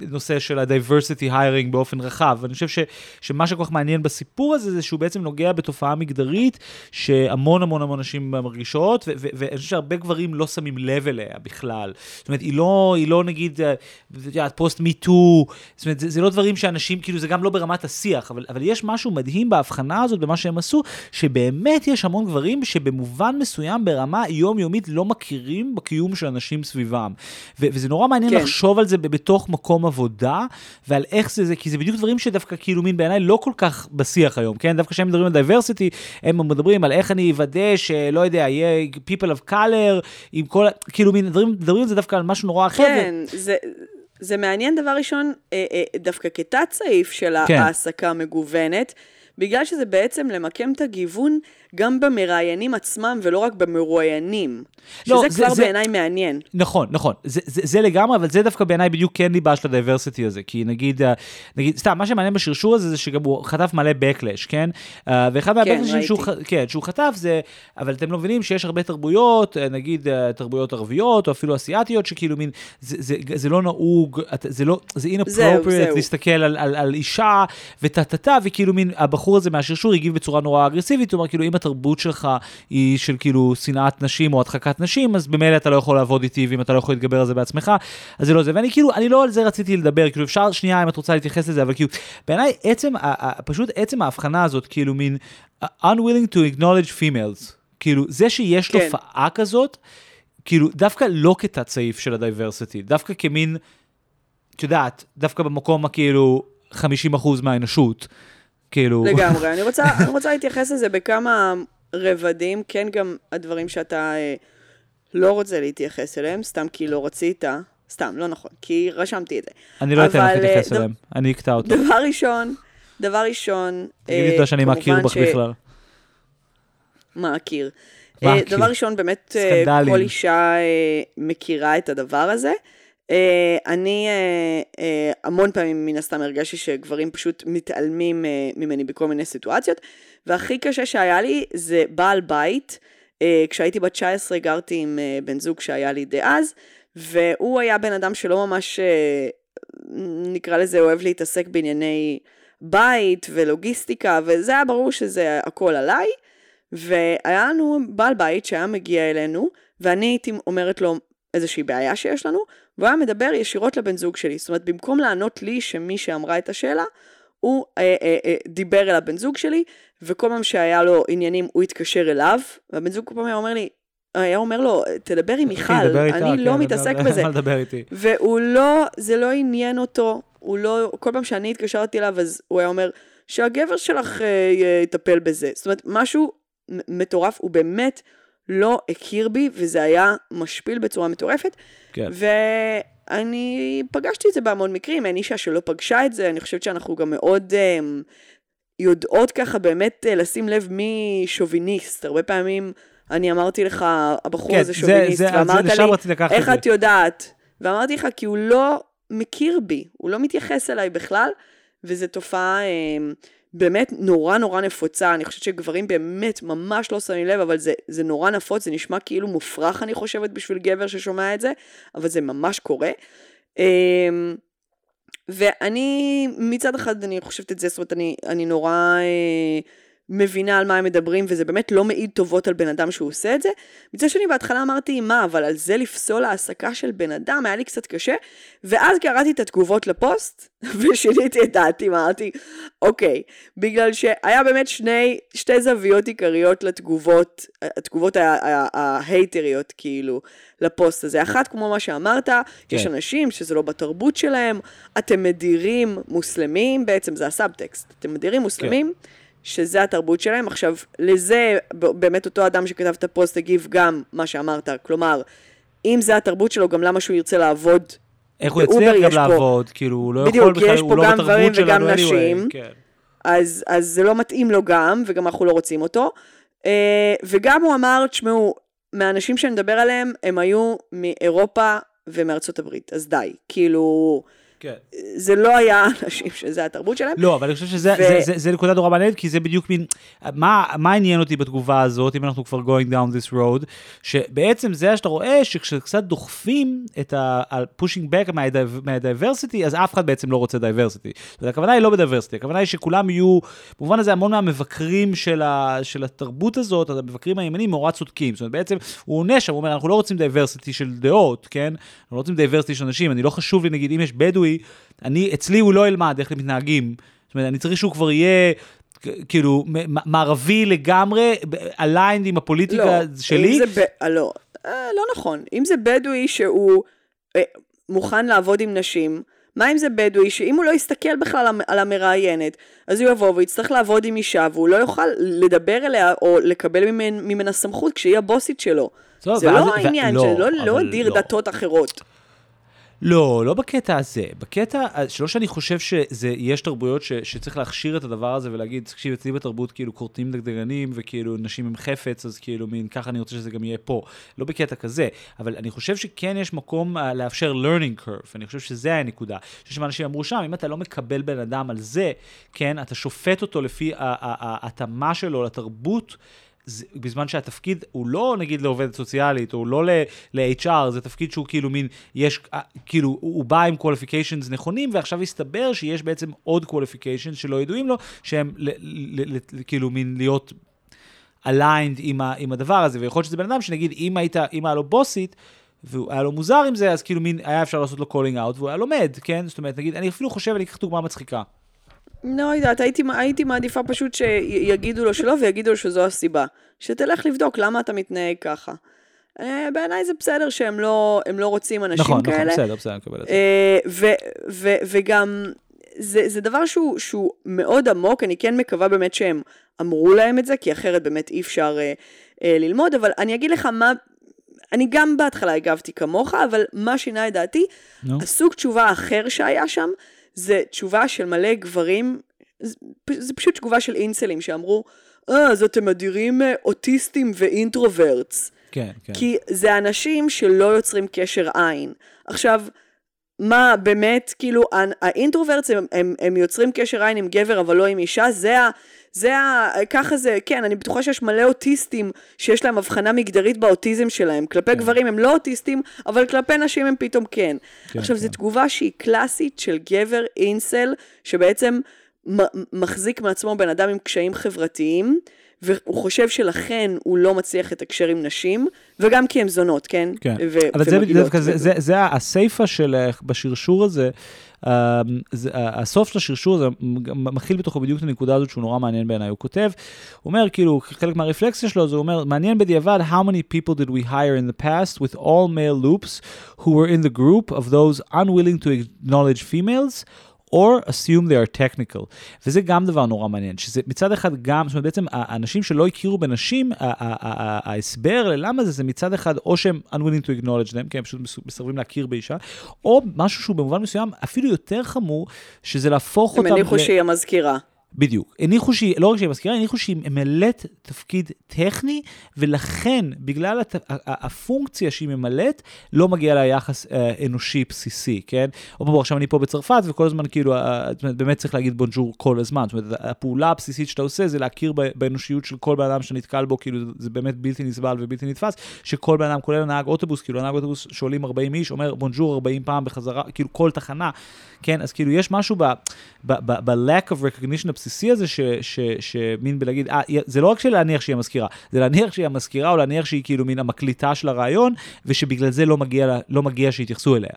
הנושא של ה-diversity hiring באופן רחב. ואני חושב ש, שמה שכל כך מעניין בסיפור הזה, זה שהוא בעצם נוגע בתופעה מגדרית שהמון המון המון נשים מרגישות, ואני חושב שהרבה גברים לא שמים לב אליה בכלל. זאת אומרת, היא לא, היא לא נגיד, את יודעת, פוסט מי טו, זאת אומרת, זה, זה לא דברים שאנשים, כאילו, זה גם לא ברמת השיח, אבל, אבל יש משהו מדהים בהבחנה הזאת, במה שהם עשו, שבאמת יש המון גברים שבמובן מסוים, ברמה יומיומית, לא מכירים בקיום של אנשים סביבם. ו- וזה נורא מעניין כן. לחשוב על זה בתוך מקום. מקום עבודה, ועל איך זה, זה, כי זה בדיוק דברים שדווקא כאילו מין בעיניי לא כל כך בשיח היום, כן? דווקא כשהם מדברים על diversity, הם מדברים על איך אני אוודא שלא יודע, יהיה people of color, עם כל, כאילו מין, דברים, מדברים על זה דווקא על משהו נורא אחר. כן, ו... זה... זה מעניין דבר ראשון, אה, אה, דווקא כתת סעיף של כן. העסקה מגוונת, בגלל שזה בעצם למקם את הגיוון גם במראיינים עצמם ולא רק במרואיינים. לא, שזה זה, כבר זה, בעיניי מעניין. נכון, נכון. זה, זה, זה לגמרי, אבל זה דווקא בעיניי בדיוק כן ליבה של הדייברסיטי הזה. כי נגיד, אה, נגיד, סתם, מה שמעניין בשרשור הזה זה שגם הוא חטף מלא backlash, כן? אה, ואחד כן, שהוא, כן, שהוא חטף זה, אבל אתם לא מבינים שיש הרבה תרבויות, אה, נגיד תרבויות ערביות או אפילו אסיאתיות, שכאילו מין, זה, זה, זה, זה לא נהוג, זה לא, זה inappropriate להסתכל על, על, על אישה וטה-טה-טה, וכאילו מין, הבחור הזה מהשרשור הגיב בצורה נורא אגרסיבית, אומר כאילו, אם התרבות שלך היא של כאילו שנאת נשים או הדחקת נשים, אז במילא אתה לא יכול לעבוד איתי, ואם אתה לא יכול להתגבר על זה בעצמך, אז זה לא זה. ואני כאילו, אני לא על זה רציתי לדבר, כאילו אפשר שנייה אם את רוצה להתייחס לזה, אבל כאילו, בעיניי עצם, פשוט עצם ההבחנה הזאת, כאילו מין unwilling to acknowledge females, כאילו זה שיש כן. תופעה כזאת, כאילו דווקא לא כתת סעיף של הדייברסיטי, דווקא כמין, את יודעת, דווקא במקום הכאילו 50% מהאנושות. כאילו... לגמרי. אני רוצה, (laughs) אני רוצה להתייחס לזה בכמה רבדים, כן גם הדברים שאתה אה, לא רוצה להתייחס אליהם, סתם כי לא רצית. סתם, לא נכון, כי רשמתי את זה. אני לא אתן לך להתייחס אה, אליהם, אני אקטע אותו. דבר ראשון, דבר ראשון, תגידי אה, שאני מכיר בך בכלל. מכיר. אה, דבר ראשון, באמת, סקנדלים. כל אישה מכירה את הדבר הזה. Uh, אני uh, uh, המון פעמים מן הסתם הרגשתי שגברים פשוט מתעלמים uh, ממני בכל מיני סיטואציות, והכי קשה שהיה לי זה בעל בית. Uh, כשהייתי בת 19 גרתי עם uh, בן זוג שהיה לי דאז, והוא היה בן אדם שלא ממש, uh, נקרא לזה, אוהב להתעסק בענייני בית ולוגיסטיקה, וזה היה ברור שזה הכל עליי, והיה לנו בעל בית שהיה מגיע אלינו, ואני הייתי אומרת לו איזושהי בעיה שיש לנו, והוא היה מדבר ישירות לבן זוג שלי. זאת אומרת, במקום לענות לי שמי שאמרה את השאלה, הוא אה, אה, אה, דיבר אל הבן זוג שלי, וכל פעם שהיה לו עניינים הוא התקשר אליו, והבן זוג כל פעם היה אומר לי, היה אומר לו, תדבר עם (laughs) מיכל, אני לא כן, מתעסק (laughs) בזה. והוא לא, זה לא עניין אותו, הוא לא, כל פעם שאני התקשרתי אליו, אז הוא היה אומר, שהגבר שלך אה, יטפל בזה. זאת אומרת, משהו מטורף, הוא באמת לא הכיר בי, וזה היה משפיל בצורה מטורפת. כן. ואני פגשתי את זה בהמון מקרים, אין אישה שלא פגשה את זה, אני חושבת שאנחנו גם מאוד אה, יודעות ככה באמת אה, לשים לב מי שוביניסט. הרבה פעמים אני אמרתי לך, הבחור כן, הזה זה- שוביניסט, זה- ואמרת לשם לי, את איך זה." את יודעת? ואמרתי לך, כי הוא לא מכיר בי, הוא לא מתייחס אליי בכלל, וזו תופעה אה, באמת נורא נורא נפוצה. אני חושבת שגברים באמת ממש לא שמים לב, אבל זה, זה נורא נפוץ, זה נשמע כאילו מופרך, אני חושבת, בשביל גבר ששומע את זה, אבל זה ממש קורה. אה, ואני, מצד אחד אני חושבת את זה, זאת אומרת, אני, אני נורא אה, מבינה על מה הם מדברים, וזה באמת לא מעיד טובות על בן אדם שהוא עושה את זה. מצד שני, בהתחלה אמרתי, מה, אבל על זה לפסול העסקה של בן אדם, היה לי קצת קשה, ואז קראתי את התגובות לפוסט, (laughs) ושיניתי את דעתי, אמרתי, אוקיי, בגלל שהיה באמת שני, שתי זוויות עיקריות לתגובות, התגובות ההייטריות, כאילו, לפוסט הזה. אחת, כמו מה שאמרת, כן. יש אנשים שזה לא בתרבות שלהם, אתם מדירים מוסלמים, בעצם זה הסאבטקסט, אתם מדירים מוסלמים, שזה התרבות שלהם. עכשיו, לזה באמת אותו אדם שכתב את הפוסט הגיב גם מה שאמרת, כלומר, אם זה התרבות שלו, גם למה שהוא ירצה לעבוד איך הוא יצליח גם יש פה- לעבוד, כאילו, הוא לא בדיוק, יכול בכלל, יש הוא פה לא גם בתרבות גברים שלנו וגם anyway, נשים. כן. אז, אז זה לא מתאים לו גם, וגם אנחנו לא רוצים אותו. אה, וגם הוא אמר, תשמעו, מהאנשים שאני מדבר עליהם, הם היו מאירופה ומארצות הברית, אז די. כאילו, כן. זה לא היה אנשים שזה התרבות שלהם. לא, אבל אני חושב שזה ו- זה, זה, זה נקודה נורא מעניינת, כי זה בדיוק מין, מה, מה עניין אותי בתגובה הזאת, אם אנחנו כבר going down this road, שבעצם זה שאתה רואה שכשקצת דוחפים את ה... על pushing back מה-diversity, אז אף אחד בעצם לא רוצה diversity. הכוונה היא לא ב-diversity, הכוונה היא שכולם יהיו, במובן הזה המון מהמבקרים של, ה, של התרבות הזאת, המבקרים הימנים נורא צודקים. זאת אומרת, בעצם הוא עונה שם, הוא אומר, אנחנו לא רוצים diversity של דעות, כן? אנחנו לא רוצים diversity של אנשים, אני לא חשוב לי, נגיד, אם יש בדואי, אני, אצלי הוא לא ילמד איך הם מתנהגים. זאת אומרת, אני צריך שהוא כבר יהיה... כאילו, מערבי לגמרי, aligned עם הפוליטיקה שלי. אם זה ב... אה, לא, אה, לא נכון. אם זה בדואי שהוא אה, מוכן לעבוד עם נשים, מה אם זה בדואי שאם הוא לא יסתכל בכלל על המ- על המראיינת, אז הוא יבוא ויצטרך לעבוד עם אישה, והוא לא יוכל לדבר אליה או לקבל ממנ, ממנה סמכות כשהיא הבוסית שלו. טוב, זה ואז- לא ו- העניין, לא, זה לא, לא הדיר לא. דתות אחרות. לא, לא בקטע הזה. בקטע, שלא שאני חושב שיש תרבויות ש, שצריך להכשיר את הדבר הזה ולהגיד, תקשיב, אצלי בתרבות כאילו כורתים דגדגנים וכאילו נשים הם חפץ, אז כאילו מין ככה אני רוצה שזה גם יהיה פה. לא בקטע כזה, אבל אני חושב שכן יש מקום uh, לאפשר learning curve, אני חושב שזה הנקודה. אני חושב שאנשים אמרו שם, אם אתה לא מקבל בן אדם על זה, כן, אתה שופט אותו לפי ההתאמה שלו לתרבות. זה, בזמן שהתפקיד הוא לא נגיד לעובדת סוציאלית, או לא ל-HR, זה תפקיד שהוא כאילו מין, יש, אה, כאילו, הוא הוא בא עם qualifications נכונים, ועכשיו הסתבר שיש בעצם עוד qualifications שלא ידועים לו, שהם ל, ל, ל, כאילו מין להיות aligned עם, ה, עם הדבר הזה, ויכול להיות שזה בן אדם שנגיד, אם היית, אם היה לו בוסית, והוא היה לו מוזר עם זה, אז כאילו מין, היה אפשר לעשות לו calling out, והוא היה לומד, כן? זאת אומרת, נגיד, אני אפילו חושב, אני אקח דוגמה מצחיקה. לא יודעת, הייתי, הייתי מעדיפה פשוט שיגידו לו שלא ויגידו לו שזו הסיבה. שתלך לבדוק למה אתה מתנהג ככה. אה, בעיניי זה בסדר שהם לא, לא רוצים אנשים נכון, כאלה. נכון, בסדר, בסדר, אני מקבל את זה. אה, וגם, זה, זה דבר שהוא, שהוא מאוד עמוק, אני כן מקווה באמת שהם אמרו להם את זה, כי אחרת באמת אי אפשר אה, אה, ללמוד, אבל אני אגיד לך מה, אני גם בהתחלה הגבתי כמוך, אבל מה שינה את דעתי, נו. הסוג תשובה האחר שהיה שם, זה תשובה של מלא גברים, זה, זה פשוט תגובה של אינסלים שאמרו, אה, אז אתם מדירים אה, אוטיסטים ואינטרוברטס. כן, כן. כי זה אנשים שלא יוצרים קשר עין. עכשיו, מה באמת, כאילו, האינטרוברטס הם, הם, הם יוצרים קשר עין עם גבר אבל לא עם אישה, זה ה... זה ה... ככה זה, כן, אני בטוחה שיש מלא אוטיסטים שיש להם הבחנה מגדרית באוטיזם שלהם. כלפי כן. גברים הם לא אוטיסטים, אבל כלפי נשים הם פתאום כן. כן, עכשיו, כן. זו תגובה שהיא קלאסית של גבר אינסל, שבעצם מחזיק מעצמו בן אדם עם קשיים חברתיים, והוא חושב שלכן הוא לא מצליח לתקשר עם נשים, וגם כי הן זונות, כן? כן, ו- אבל זה. דווקא, זה, זה, זה הסיפה של, אה, בשרשור הזה, זה, הסוף של השרשור הזה מכיל בתוכו בדיוק את הנקודה הזאת שהוא נורא מעניין בעיניי. הוא כותב, הוא אומר, כאילו, חלק מהרפלקסיה שלו, זה אומר, מעניין בדיעבד, how many people did we hire in the past with all male loops who were in the group of those unwilling to acknowledge females, or assume they are technical. וזה גם דבר נורא מעניין, שזה מצד אחד גם, זאת אומרת בעצם האנשים שלא הכירו בנשים, ההסבר ללמה זה, זה מצד אחד או שהם unwilling to acknowledge them, כי הם פשוט מס- מסרבים להכיר באישה, או משהו שהוא במובן מסוים אפילו יותר חמור, שזה להפוך הם אותם... הניחו ל- שהיא המזכירה. בדיוק. הניחו שהיא, לא רק שהיא מזכירה, הניחו שהיא ממלאת תפקיד טכני, ולכן, בגלל הת, הפונקציה שהיא ממלאת, לא מגיע לה יחס אה, אנושי בסיסי, כן? או בוא, עכשיו אני פה בצרפת, וכל הזמן כאילו, אה, באמת צריך להגיד בונג'ור כל הזמן. זאת אומרת, הפעולה הבסיסית שאתה עושה זה להכיר באנושיות של כל בן אדם שנתקל בו, כאילו, זה באמת בלתי נסבל ובלתי נתפס, שכל בן אדם, כולל הנהג אוטובוס, כאילו, הנהג אוטובוס שעולים 40 איש, אומר בונג'ור 40 פעם בחזרה, כאילו, כל תחנה, כן? אז כאילו, יש משהו ב-lack of הבסיסי הזה, ש- ש- שמין בלהגיד, אה, זה לא רק שלהניח שהיא המזכירה, זה להניח שהיא המזכירה, או להניח שהיא כאילו מין המקליטה של הרעיון, ושבגלל זה לא מגיע, לא מגיע שיתייחסו אליה.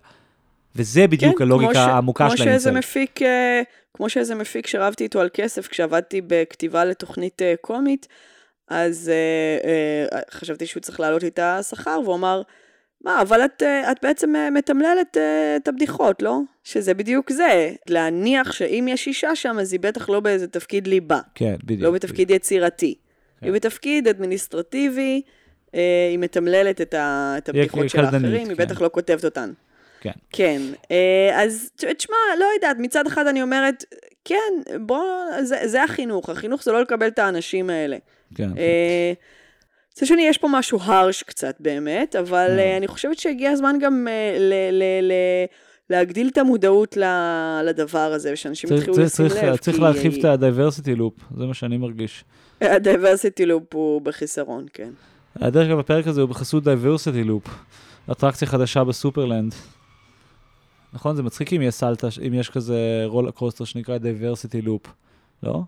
וזה בדיוק כן, הלוגיקה ש- העמוקה של כמו שאיזה האינסל. מפיק, אה, כמו שאיזה מפיק שרבתי איתו על כסף כשעבדתי בכתיבה לתוכנית אה, קומית, אז אה, אה, חשבתי שהוא צריך להעלות לי את השכר, והוא אמר, מה, אבל את, אה, את בעצם אה, מתמללת אה, את הבדיחות, לא? שזה בדיוק זה. להניח שאם יש אישה שם, אז היא בטח לא באיזה תפקיד ליבה. כן, בדיוק. לא בתפקיד יצירתי. כן. היא בתפקיד אדמיניסטרטיבי, היא מתמללת את ה- את הבדיחות של האחרים, היא כן. בטח לא כותבת אותן. כן. כן, אז תשמע, לא יודעת, מצד אחד אני אומרת, כן, בוא, זה, זה החינוך, החינוך זה לא לקבל את האנשים האלה. כן. אה, מצד שני, יש פה משהו הרש קצת באמת, אבל כן. אה, אני חושבת שהגיע הזמן גם אה, ל- ל- ל- להגדיל את המודעות לדבר הזה, ושאנשים צריך- יתחילו צריך- לשים צריך- לב. צריך להרחיב את ה-diversity loop, זה מה שאני מרגיש. ה-diversity loop הוא בחיסרון, כן. דרך אגב, הפרק הזה הוא בחסות diversity loop, אטרקציה חדשה בסופרלנד. נכון? זה מצחיק אם יש סלטה, אם יש כזה רולר קוסטר שנקרא diversity loop, לא?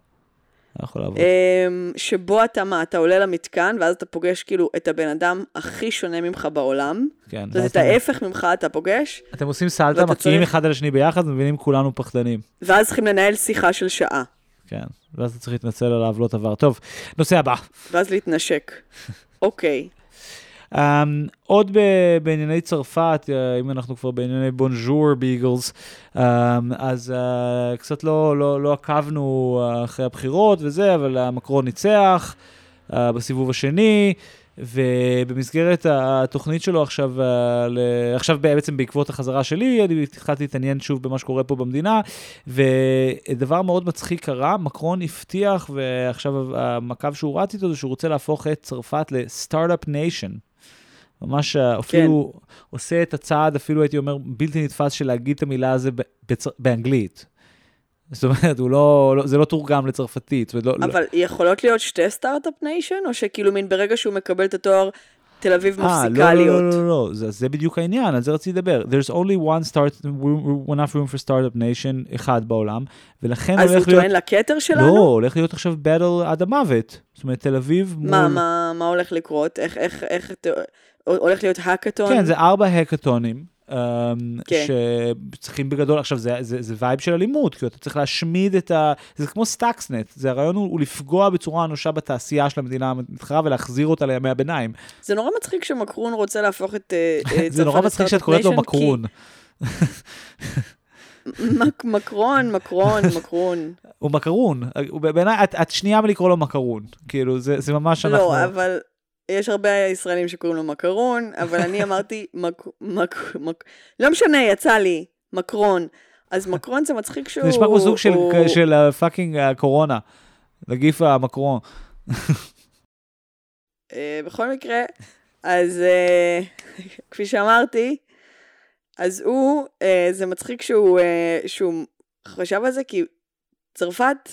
יכול לעבוד. אמ, שבו אתה מה, אתה עולה למתקן, ואז אתה פוגש כאילו את הבן אדם הכי שונה ממך בעולם. כן. זאת אומרת, את ההפך ממך אתה פוגש, אתם עושים סלטה, צריך- אחד על השני ביחד, ומבינים כולנו פחדנים. ואז צריכים לנהל שיחה של שעה, כן. ואז אתה צריך להתנצל על העוולות עבר. טוב, נושא הבא. ואז להתנשק. אוקיי. Um, עוד ב- בענייני צרפת, uh, אם אנחנו כבר בענייני בונז'ור ביגלס, um, אז uh, קצת לא, לא, לא עקבנו uh, אחרי הבחירות וזה, אבל המקרון ניצח uh, בסיבוב השני. ובמסגרת התוכנית שלו עכשיו. עכשיו בעצם בעקבות החזרה שלי, אני התחלתי להתעניין שוב במה שקורה פה במדינה, ודבר מאוד מצחיק קרה, מקרון הבטיח, ועכשיו הקו שהוא רץ איתו זה שהוא רוצה להפוך את צרפת ל-startup nation. ממש אה, אפילו כן. עושה את הצעד, אפילו הייתי אומר, בלתי נתפס של להגיד את המילה הזו בצ... באנגלית. זאת אומרת, הוא לא, לא, זה לא תורגם לצרפתית. ולא, אבל לא... יכולות להיות שתי startup nation, או שכאילו מין ברגע שהוא מקבל את התואר, תל אביב מפסיקה לא, להיות? לא, לא, לא, לא, זה, זה בדיוק העניין, על זה רציתי לדבר. There's only one start, enough room for startup nation אחד בעולם, ולכן אז הולך הוא להיות... טוען לכתר שלנו? לא, הולך להיות עכשיו battle עד המוות. זאת אומרת, תל אביב מול... מה, מה, מה הולך לקרות? איך, איך, איך, הולך להיות האקתון? כן, זה ארבע האקתונים. כן. שצריכים בגדול, עכשיו זה, זה, זה vibe של אלימות, כי אתה צריך להשמיד את ה... זה כמו סטאקסנט, זה הרעיון הוא, הוא לפגוע בצורה אנושה בתעשייה של המדינה המתחרה ולהחזיר אותה לימי הביניים. זה נורא מצחיק שמקרון רוצה להפוך את אה, (laughs) זה נורא מצחיק שאת קוראת לו מקרון. מק, מקרון, מקרון, מקרון. (laughs) הוא מקרון, בעיניי את, את שנייה מלקרוא לו מקרון, כאילו זה, זה ממש אנחנו... לא, אבל יש הרבה ישראלים שקוראים לו מקרון, אבל אני אמרתי מק... מק... מק... לא משנה, יצא לי, מקרון. אז מקרון זה מצחיק שהוא... זה נשמע כמו סוג של, הוא... של פאקינג הקורונה, נגיף המקרון. uh, בכל מקרה, אז uh, (laughs) כפי שאמרתי, אז הוא, זה מצחיק שהוא, שהוא חשב על זה, כי צרפת,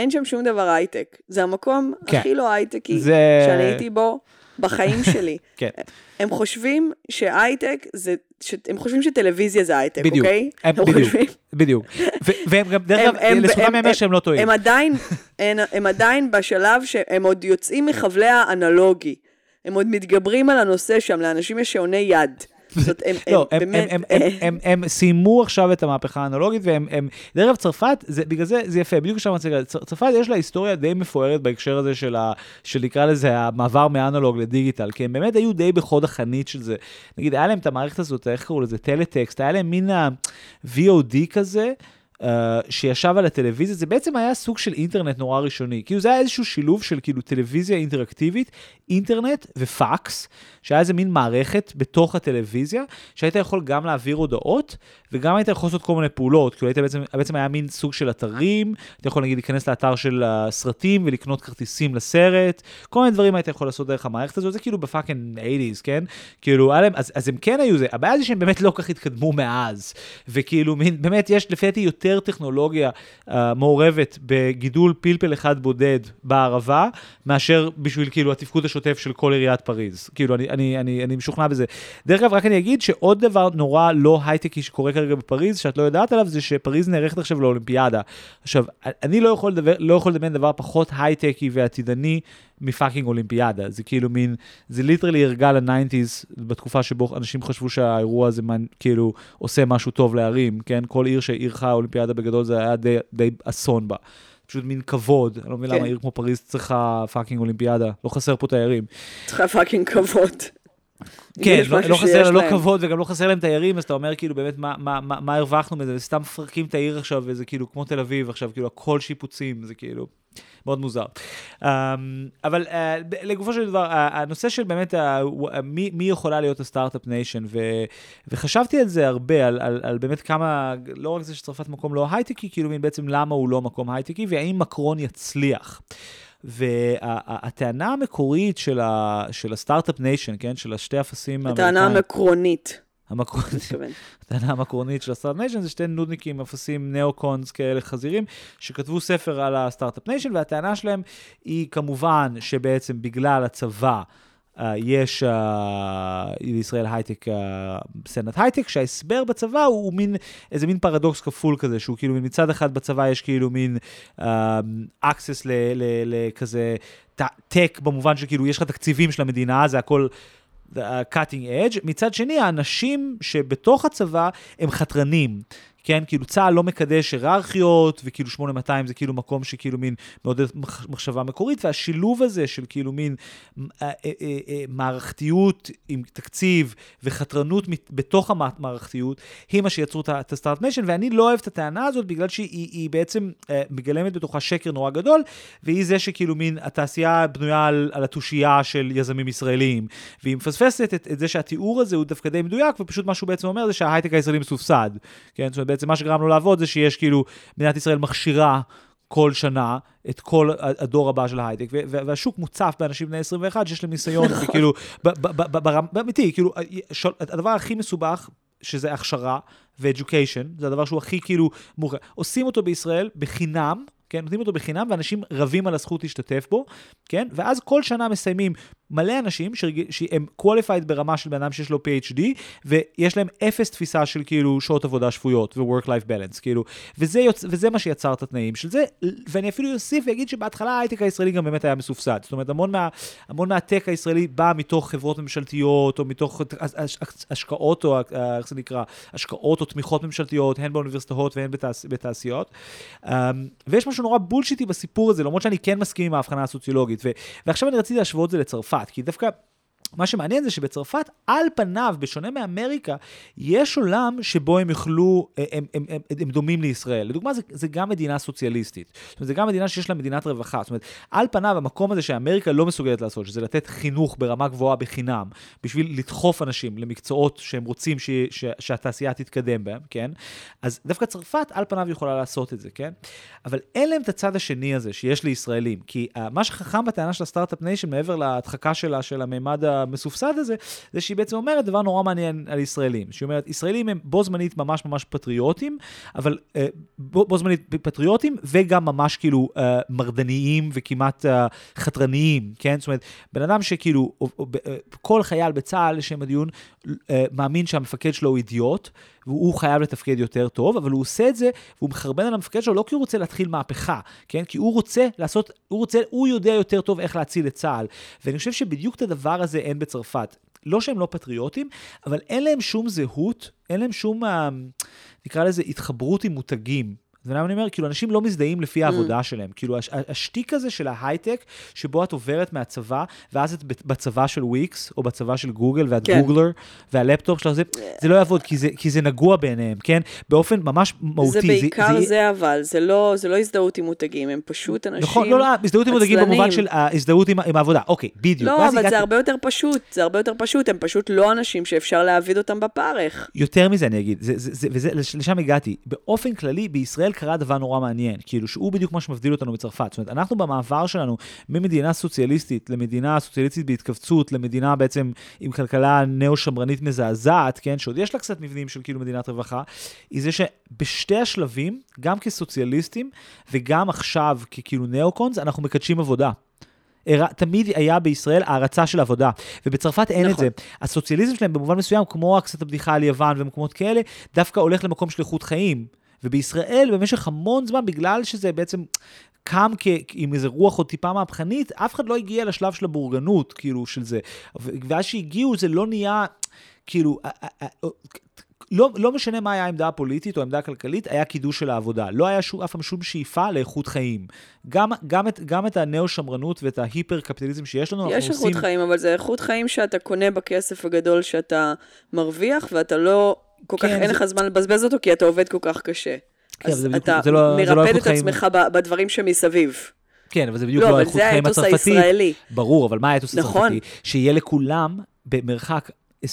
אין שם שום דבר הייטק. זה המקום כן. הכי לא הייטקי זה... שאני הייתי בו בחיים שלי. (laughs) כן. הם חושבים שהייטק זה שהם חושבים שטלוויזיה זה הייטק, בדיוק, אוקיי? הם, הם בדיוק, חושבים- בדיוק. (laughs) ו- והם גם, דרך הם- אגב, הם- לזכותם הם- ייאמר שהם לא טועים. הם עדיין, (laughs) הם, הם עדיין בשלב שהם עוד יוצאים מחבלי האנלוגי. הם עוד מתגברים על הנושא שם, לאנשים יש שעוני יד. זאת, הם, לא, הם, באמת, הם, הם, אה, הם, הם, הם סיימו עכשיו את המהפכה האנלוגית, והם, הם, דרך אגב, צרפת, זה, בגלל זה, זה יפה, בדיוק עכשיו צר- צרפת יש לה היסטוריה די מפוארת בהקשר הזה של, ה, של נקרא לזה המעבר מאנלוג לדיגיטל, כי הם באמת היו די בחוד החנית של זה. נגיד, היה להם את המערכת הזאת, איך קראו לזה, טלטקסט, היה להם מין ה-VOD כזה. Uh, שישב על הטלוויזיה, זה בעצם היה סוג של אינטרנט נורא ראשוני. כאילו זה היה איזשהו שילוב של כאילו טלוויזיה אינטראקטיבית, אינטרנט ופקס, שהיה איזה מין מערכת בתוך הטלוויזיה, שהיית יכול גם להעביר הודעות, וגם היית יכול לעשות כל מיני פעולות. כאילו היית בעצם, בעצם היה מין סוג של אתרים, אתה יכול נגיד להיכנס לאתר של הסרטים ולקנות כרטיסים לסרט, כל מיני דברים היית יכול לעשות דרך המערכת הזאת, זה כאילו בפאקינג 80's, כן? כאילו, להם, אז, אז הם כן היו זה, הבעיה זה שהם באמת לא כך התקדמו מאז, וכאילו, מין, באמת יש לפי דעתי יותר טכנולוגיה uh, מעורבת בגידול פלפל אחד בודד בערבה, מאשר בשביל כאילו התפקוד השוטף של כל עיריית פריז. כאילו, אני, אני, אני, אני משוכנע בזה. דרך אגב, רק אני אגיד שעוד דבר נורא לא הייטקי שקורה כרגע בפריז, שאת לא יודעת עליו, זה שפריז נערכת עכשיו לאולימפיאדה. עכשיו, אני לא יכול לדבר, לא יכול לדמיין דבר פחות הייטקי ועתידני מפאקינג אולימפיאדה. זה כאילו מין, זה literally הרגע ל-nineties, בתקופה שבו אנשים חשבו שהאירוע הזה מן, כאילו עושה משהו טוב לערים, כן? כל עיר שאירחה אולימפיאדה בגדול זה היה די, די אסון בה. פשוט מין כבוד, אני לא מבין כן. למה עיר כמו פריז צריכה fucking אולימפיאדה, לא חסר פה תיירים. צריכה fucking כבוד. כן, לא, לא חסר לא להם. כבוד וגם לא חסר להם תיירים, אז אתה אומר כאילו באמת מה, מה, מה, מה הרווחנו מזה, וסתם מפרקים את העיר עכשיו, וזה כאילו כמו תל אביב עכשיו, כאילו הכל שיפוצים, זה כאילו מאוד מוזר. Um, אבל uh, לגופו של דבר, הנושא של באמת ה- מי, מי יכולה להיות ה-startup nation, וחשבתי על זה הרבה, על, על, על באמת כמה, לא רק זה שצרפת מקום לא הייטקי, כאילו בעצם למה הוא לא מקום הייטקי, והאם מקרון יצליח. והטענה המקורית של, ה, של ה-startup nation, כן, של השתי אפסים הטענה המקרונית, המקרונית, של ה-startup nation זה שתי נודניקים, אפסים, neo-cons כאלה חזירים, שכתבו ספר על ה-startup nation, והטענה שלהם היא כמובן שבעצם בגלל הצבא, Uh, יש uh, לישראל הייטק, uh, סנאט הייטק, שההסבר בצבא הוא, הוא מין, איזה מין פרדוקס כפול כזה, שהוא כאילו מצד אחד בצבא יש כאילו מין access לכזה tech, במובן שכאילו יש לך תקציבים של המדינה, זה הכל the, uh, cutting edge, מצד שני האנשים שבתוך הצבא הם חתרנים. כן, כאילו צה"ל לא מקדש היררכיות, וכאילו 8200 זה כאילו מקום שכאילו מין מעודד מח- מחשבה מקורית, והשילוב הזה של כאילו מין אה, אה, אה, מערכתיות עם תקציב וחתרנות בתוך המערכתיות, היא מה שיצרו את ה-start nation, ואני לא אוהב את הטענה הזאת בגלל שהיא היא בעצם מגלמת בתוכה שקר נורא גדול, והיא זה שכאילו מין התעשייה בנויה על, על התושייה של יזמים ישראלים, והיא מפספסת את, את זה שהתיאור הזה הוא דווקא די מדויק, ופשוט מה שהוא בעצם אומר זה שההייטק הישראלי מסובסד. כן, זאת אומרת, בעצם מה שגרם לו לעבוד זה שיש כאילו, מדינת ישראל מכשירה כל שנה את כל הדור הבא של ההייטק, והשוק מוצף באנשים בני 21 שיש להם ניסיון, וכאילו, ב- ב- ב- ב- ברמה, אמיתי, כאילו, הדבר הכי מסובך, שזה הכשרה ו-education, זה הדבר שהוא הכי כאילו מורכב. עושים אותו בישראל בחינם, כן, נותנים אותו בחינם, ואנשים רבים על הזכות להשתתף בו, כן, ואז כל שנה מסיימים מלא אנשים שרג... שהם qualified ברמה של בן אדם שיש לו PhD, ויש להם אפס תפיסה של כאילו שעות עבודה שפויות ו-work life balance, כאילו, וזה, יוצ... וזה מה שיצר את התנאים של זה, ואני אפילו אוסיף ואגיד שבהתחלה ההייטק הישראלי גם באמת היה מסופסד, זאת אומרת, המון, מה... המון מהטק הישראלי בא מתוך חברות ממשלתיות, או מתוך הש... השקעות, או איך זה נקרא, השקעות או תמיכות ממשלתיות, הן באוניברסיטאות והן בתעש... בתעשיות, um, ויש משהו נורא בולשיטי בסיפור הזה, למרות שאני כן מסכים עם ההבחנה הסוציולוגית, ו... ועכשיו אני רציתי להשוות את זה לצרפת. כי דווקא מה שמעניין זה שבצרפת, על פניו, בשונה מאמריקה, יש עולם שבו הם יוכלו, הם, הם, הם, הם, הם דומים לישראל. לדוגמה, זה, זה גם מדינה סוציאליסטית. זאת אומרת, זה גם מדינה שיש לה מדינת רווחה. זאת אומרת, על פניו, המקום הזה שאמריקה לא מסוגלת לעשות, שזה לתת חינוך ברמה גבוהה בחינם, בשביל לדחוף אנשים למקצועות שהם רוצים ש, ש, שהתעשייה תתקדם בהם, כן? אז דווקא צרפת, על פניו, יכולה לעשות את זה, כן? אבל אין להם את הצד השני הזה שיש לישראלים. כי uh, מה שחכם בטענה של ה-startup nation, מעבר להדחקה שלה, של הממד ה... המסובסד הזה, זה שהיא בעצם אומרת דבר נורא מעניין על ישראלים. שהיא אומרת, ישראלים הם בו זמנית ממש ממש פטריוטים, אבל אה, בו, בו זמנית פטריוטים, וגם ממש כאילו אה, מרדניים וכמעט אה, חתרניים, כן? זאת אומרת, בן אדם שכאילו, כל חייל בצה"ל, לשם הדיון, מאמין שהמפקד שלו הוא אידיוט, והוא חייב לתפקד יותר טוב, אבל הוא עושה את זה, והוא מחרבן על המפקד שלו לא כי הוא רוצה להתחיל מהפכה, כן? כי הוא רוצה לעשות, הוא רוצה, הוא יודע יותר טוב איך להציל את צה"ל. ואני חושב שבדיוק את הדבר הזה אין בצרפת. לא שהם לא פטריוטים, אבל אין להם שום זהות, אין להם שום, אה, נקרא לזה, התחברות עם מותגים. אתה יודע מה אני אומר? כאילו, אנשים לא מזדהים לפי העבודה mm. שלהם. כאילו, הש, השטיק הזה של ההייטק, שבו את עוברת מהצבא, ואז את בצבא של וויקס, או בצבא של גוגל, ואת כן. גוגלר, והלפטופ שלך, זה, זה לא יעבוד, כי זה, כי זה נגוע בעיניהם, כן? באופן ממש מהותי. זה בעיקר זה, זה, זה אבל, זה לא, זה לא הזדהות עם מותגים, הם פשוט אנשים נכון, לא, לא, הזדהות עם מותגים במובן של ההזדהות עם, עם העבודה. אוקיי, בדיוק. לא, אבל הגעת... זה הרבה יותר פשוט, זה הרבה יותר פשוט, הם פשוט לא אנשים שאפשר להעביד אותם בפרך. יותר מזה אני אגיד, זה, זה, זה, וזה, לשם הגעתי. באופן כללי, בישראל קרה דבר נורא מעניין, כאילו שהוא בדיוק מה שמבדיל אותנו מצרפת. זאת אומרת, אנחנו במעבר שלנו ממדינה סוציאליסטית למדינה סוציאליסטית בהתכווצות, למדינה בעצם עם כלכלה נאו-שמרנית מזעזעת, כן, שעוד יש לה קצת מבנים של כאילו מדינת רווחה, היא זה שבשתי השלבים, גם כסוציאליסטים וגם עכשיו ככאילו נאו-קונס, אנחנו מקדשים עבודה. תמיד היה בישראל הערצה של עבודה, ובצרפת אין נכון. את זה. הסוציאליזם שלהם במובן מסוים, כמו קצת הבדיחה על יוון ומקומות כאלה, דווקא הולך למקום של איכות חיים. ובישראל במשך המון זמן, בגלל שזה בעצם קם כ- עם איזה רוח עוד טיפה מהפכנית, אף אחד לא הגיע לשלב של הבורגנות, כאילו, של זה. ואז שהגיעו, זה לא נהיה, כאילו, לא, לא משנה מה היה העמדה הפוליטית או העמדה הכלכלית, היה קידוש של העבודה. לא היה שום, אף פעם שום שאיפה לאיכות חיים. גם, גם, את, גם את הנאו-שמרנות ואת ההיפר-קפיטליזם שיש לנו, יש איכות עושים... חיים, אבל זה איכות חיים שאתה קונה בכסף הגדול שאתה מרוויח, ואתה לא... כל כך, כן, אין לך זמן לבזבז אותו, כי אתה עובד כל כך קשה. כן, אז אתה זה לא, מרפד לא את חיים... עצמך בדברים שמסביב. כן, אבל זה בדיוק לא, לא האיכות חיים הצרפתי. לא, אבל זה האתוס הישראלי. ברור, אבל מה האתוס נכון. הצרפתי? שיהיה לכולם במרחק 20-25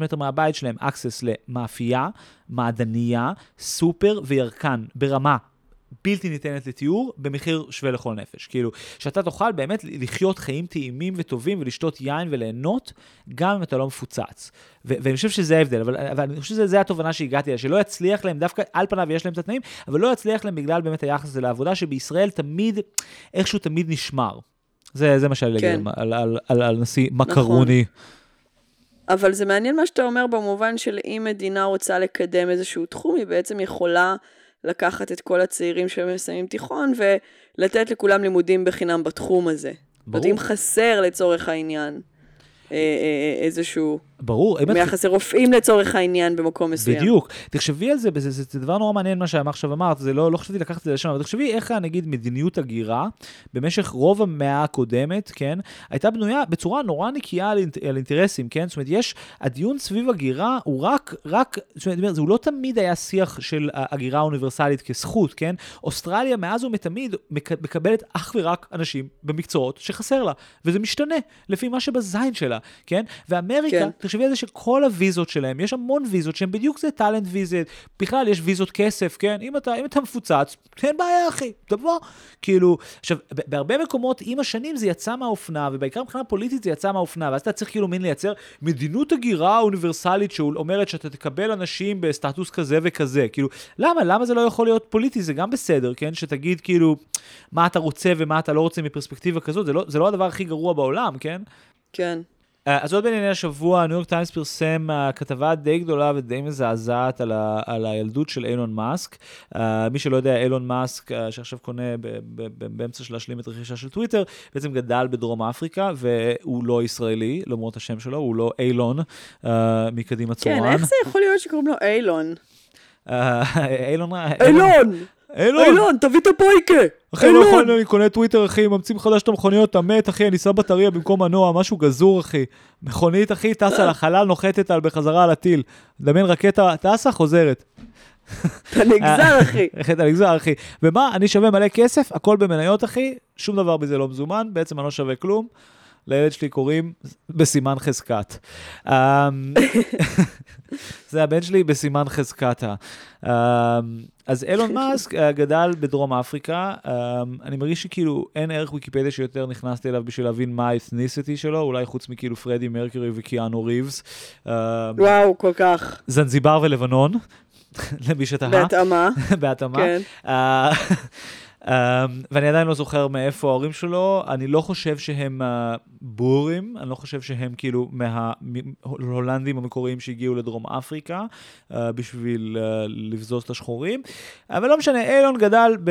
מטר מהבית שלהם access למאפייה, מעדניה, סופר וירקן ברמה בלתי ניתנת לתיאור, במחיר שווה לכל נפש. כאילו, שאתה תוכל באמת לחיות חיים טעימים וטובים ולשתות יין וליהנות, גם אם אתה לא מפוצץ. ו- ואני חושב שזה ההבדל, אבל, אבל אני חושב שזו התובנה שהגעתי אליה, שלא יצליח להם, דווקא על פניו יש להם את התנאים, אבל לא יצליח להם בגלל באמת היחס הזה לעבודה, שבישראל תמיד, איכשהו תמיד נשמר. זה, זה מה שהיה כן. להגיד על, על, על, על נשיא מקרוני. נכון. אבל זה מעניין מה שאתה אומר במובן של אם מדינה רוצה לקדם איזשהו תחום, היא בעצם יכולה לקחת את כל הצעירים שמסיימים תיכון ולתת לכולם לימודים בחינם בתחום הזה. ברור. זאת אומרת, אם חסר לצורך העניין אה, אה, איזשהו... ברור. אם היה חסר רופאים לצורך העניין במקום מסוים. בדיוק. תחשבי על זה, זה, זה, זה דבר נורא מעניין מה שעכשיו אמרת, זה לא, לא חשבתי לקחת את זה לשם, אבל תחשבי איך, נגיד, מדיניות הגירה, במשך רוב המאה הקודמת, כן, הייתה בנויה בצורה נורא נקייה על, על אינטרסים, כן? זאת אומרת, יש, הדיון סביב הגירה הוא רק, רק, זאת אומרת, זה הוא לא תמיד היה שיח של הגירה אוניברסלית כזכות, כן? אוסטרליה מאז ומתמיד מקבלת אך ורק אנשים במקצועות שחסר לה, וזה משתנה לפי מה שבזין שלה, כן? ואמריקה, כן. תחשבי על זה שכל הוויזות שלהם, יש המון ויזות שהם בדיוק זה טאלנט ויזית, בכלל יש ויזות כסף, כן? אם אתה, אם אתה מפוצץ, אין בעיה אחי, תבוא. כאילו, עכשיו, בהרבה מקומות עם השנים זה יצא מהאופנה, ובעיקר מבחינה פוליטית זה יצא מהאופנה, ואז אתה צריך כאילו מין לייצר מדיניות הגירה אוניברסלית שאומרת שאתה תקבל אנשים בסטטוס כזה וכזה, כאילו, למה? למה זה לא יכול להיות פוליטי? זה גם בסדר, כן? שתגיד כאילו מה אתה רוצה ומה אתה לא רוצה מפרספקטיבה כזאת, זה לא, זה לא הדבר הכי גרוע בעולם, כן? כן. אה, אז עוד בענייני השבוע, הניו יורק טיימס פרסם uh, כתבה די גדולה ודי מזעזעת על, ה, על הילדות של אילון מאסק. Uh, מי שלא יודע, אילון מאסק, uh, שעכשיו קונה ב, ב, ב, באמצע של להשלים את הרכישה של טוויטר, בעצם גדל בדרום אפריקה, והוא לא ישראלי, למרות השם שלו, הוא לא אילון uh, מקדימה צורן. כן, איך זה יכול להיות שקוראים לו אילון? אילון... אילון! אילון! אילון, תביא את הפויקה! אחי, לא יכול, אני קונה טוויטר, אחי, ממציא מחדש את המכוניות, אתה מת, אחי, אני שם בטריה במקום מנוע, משהו גזור, אחי. מכונית, אחי, טסה לחלל, נוחתת על בחזרה על הטיל. דמיין רקטה, טסה, חוזרת. אתה נגזר, אחי. (laughs) אתה נגזר, אחי. ומה, אני שווה מלא כסף, הכל במניות, אחי, שום דבר בזה לא מזומן, בעצם אני לא שווה כלום. לילד שלי קוראים בסימן חזקת. אמ, (laughs) זה הבן שלי בסימן חזקתה. אמ, אז אילון מאסק אה, גדל בדרום אפריקה, אמ, אני מרגיש שכאילו אין ערך ויקיפדיה שיותר נכנסתי אליו בשביל להבין מה האתניסיטי שלו, אולי חוץ מכאילו פרדי מרקורי וקיאנו ריבס. וואו, כל כך. זנזיבר ולבנון, (laughs) למי שתהה. בהתאמה. (laughs) בהתאמה. כן. Um, ואני עדיין לא זוכר מאיפה ההורים שלו, אני לא חושב שהם uh, בורים, אני לא חושב שהם כאילו מההולנדים המקוריים שהגיעו לדרום אפריקה uh, בשביל uh, לבזוז את השחורים. אבל לא משנה, אילון גדל ב,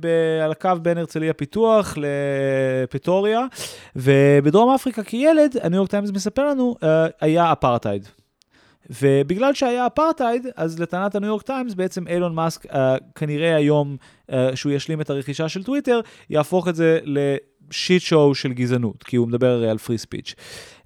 ב, על הקו בין הרצליה פיתוח לפרטוריה, ובדרום אפריקה כילד, הניו יורק טיימס מספר לנו, uh, היה אפרטהייד. ובגלל שהיה אפרטהייד, אז לטענת הניו יורק טיימס, בעצם אילון מאסק, uh, כנראה היום uh, שהוא ישלים את הרכישה של טוויטר, יהפוך את זה לשיט שואו של גזענות, כי הוא מדבר הרי על פרי ספיץ'.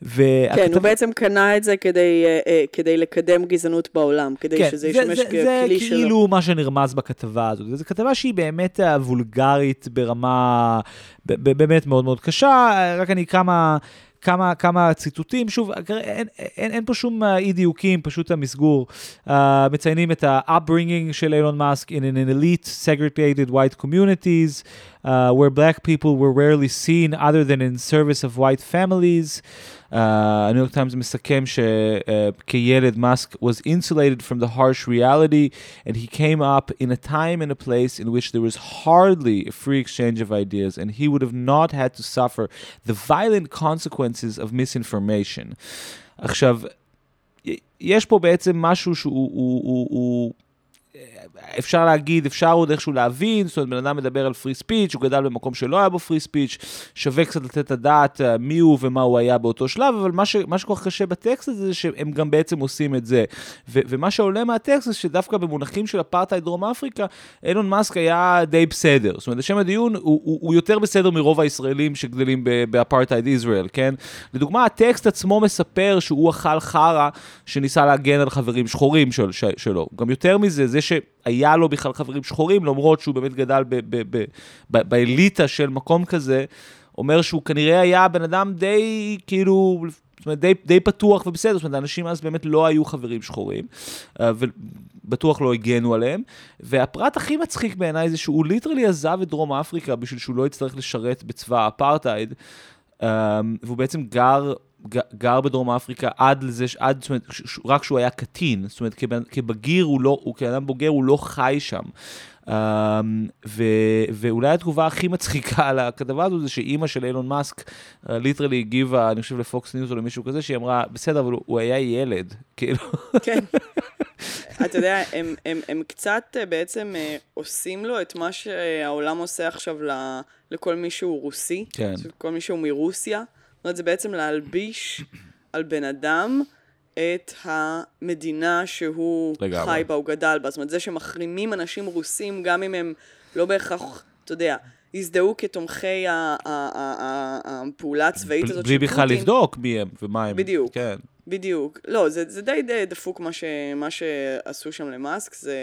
והכתב... כן, הוא בעצם קנה את זה כדי, uh, כדי לקדם גזענות בעולם, כדי כן, שזה ישמש ככלי שלו. זה כאילו מה שנרמז בכתבה הזאת. זו כתבה שהיא באמת וולגרית ברמה באמת מאוד מאוד קשה, רק אני כמה... כמה, כמה ציטוטים, שוב, אין, אין, אין פה שום אה, אי דיוקים, פשוט המסגור. Uh, מציינים את ה-upbringing של אילון מאסק in an elite segregated white communities, uh, where black people were rarely seen other than in service of white families. הניו יורק טיימס מסכם שכילד מאסק was insulated from the harsh reality and he came up in a time and a place in which there was hardly a free exchange of ideas and he would have not had to suffer the violent consequences of misinformation. עכשיו, יש פה בעצם משהו שהוא הוא, הוא, הוא, אפשר להגיד, אפשר עוד איכשהו להבין, זאת אומרת, בן אדם מדבר על פרי ספיץ', הוא גדל במקום שלא היה בו פרי ספיץ', שווה קצת לתת את הדעת אה, מי הוא ומה הוא היה באותו שלב, אבל מה, ש, מה שכל כך קשה בטקסט הזה, זה שהם גם בעצם עושים את זה. ו, ומה שעולה מהטקסט זה שדווקא במונחים של אפרטהייד דרום אפריקה, אילון מאסק היה די בסדר. זאת אומרת, לשם הדיון, הוא, הוא, הוא יותר בסדר מרוב הישראלים שגדלים באפרטהייד ישראל, כן? לדוגמה, הטקסט עצמו מספר שהוא אכל חרא כשניסה להגן על חברים שחורים של, שלו. גם יותר מזה, זה ש... היה לו בכלל חברים שחורים, למרות שהוא באמת גדל באליטה של מקום כזה, אומר שהוא כנראה היה בן אדם די, כאילו, זאת אומרת, די, די פתוח ובסדר, זאת אומרת, האנשים אז באמת לא היו חברים שחורים, אה, ובטוח לא הגנו עליהם. והפרט הכי מצחיק בעיניי זה שהוא literally עזב את דרום אפריקה בשביל שהוא לא יצטרך לשרת בצבא האפרטהייד, אה, והוא בעצם גר גר בדרום אפריקה עד לזה, עד, זאת אומרת, רק כשהוא היה קטין, זאת אומרת, כבן, כבגיר הוא לא, הוא כאדם בוגר הוא לא חי שם. Um, ו, ואולי התגובה הכי מצחיקה על הכתבה הזו זה שאימא של אילון מאסק literally uh, הגיבה, אני חושב לפוקס ניוז או למישהו כזה, שהיא אמרה, בסדר, אבל הוא, הוא היה ילד, (laughs) כאילו. כן. אתה יודע, הם, הם, הם קצת uh, בעצם uh, עושים לו את מה שהעולם עושה עכשיו לכל מי שהוא רוסי, כן. כל מי שהוא מרוסיה. זאת אומרת, זה בעצם להלביש על בן אדם את המדינה שהוא לגמרי. חי בה, הוא גדל בה. זאת אומרת, זה שמחרימים אנשים רוסים, גם אם הם לא בהכרח, אתה יודע, הזדהו כתומכי הפעולה הצבאית הזאת של פוטין. בלי בכלל לבדוק מי הם ומה הם. בדיוק. כן. בדיוק. לא, זה, זה די, די דפוק מה, ש, מה שעשו שם למאסק, זה...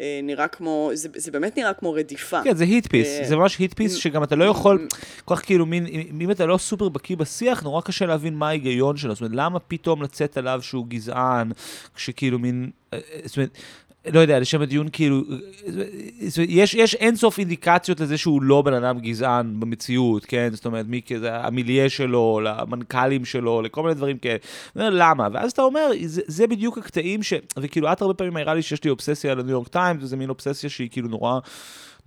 אה, נראה כמו, זה, זה באמת נראה כמו רדיפה. כן, זה hit piece, אה, זה ממש hit piece שגם אתה לא יכול, כל כך כאילו, מין, אם אתה לא סופר בקיא בשיח, נורא קשה להבין מה ההיגיון שלו, זאת אומרת, למה פתאום לצאת עליו שהוא גזען, כשכאילו מין, אה, זאת אומרת, לא יודע, לשם הדיון כאילו, יש, יש אינסוף אינדיקציות לזה שהוא לא בן אדם גזען במציאות, כן? זאת אומרת, מי כזה, המילייה שלו, למנכ"לים שלו, לכל מיני דברים כאלה. למה? ואז אתה אומר, זה, זה בדיוק הקטעים ש... וכאילו, את הרבה פעמים מראה לי שיש לי אובססיה על הניו יורק טיימס, וזה מין אובססיה שהיא כאילו נורא...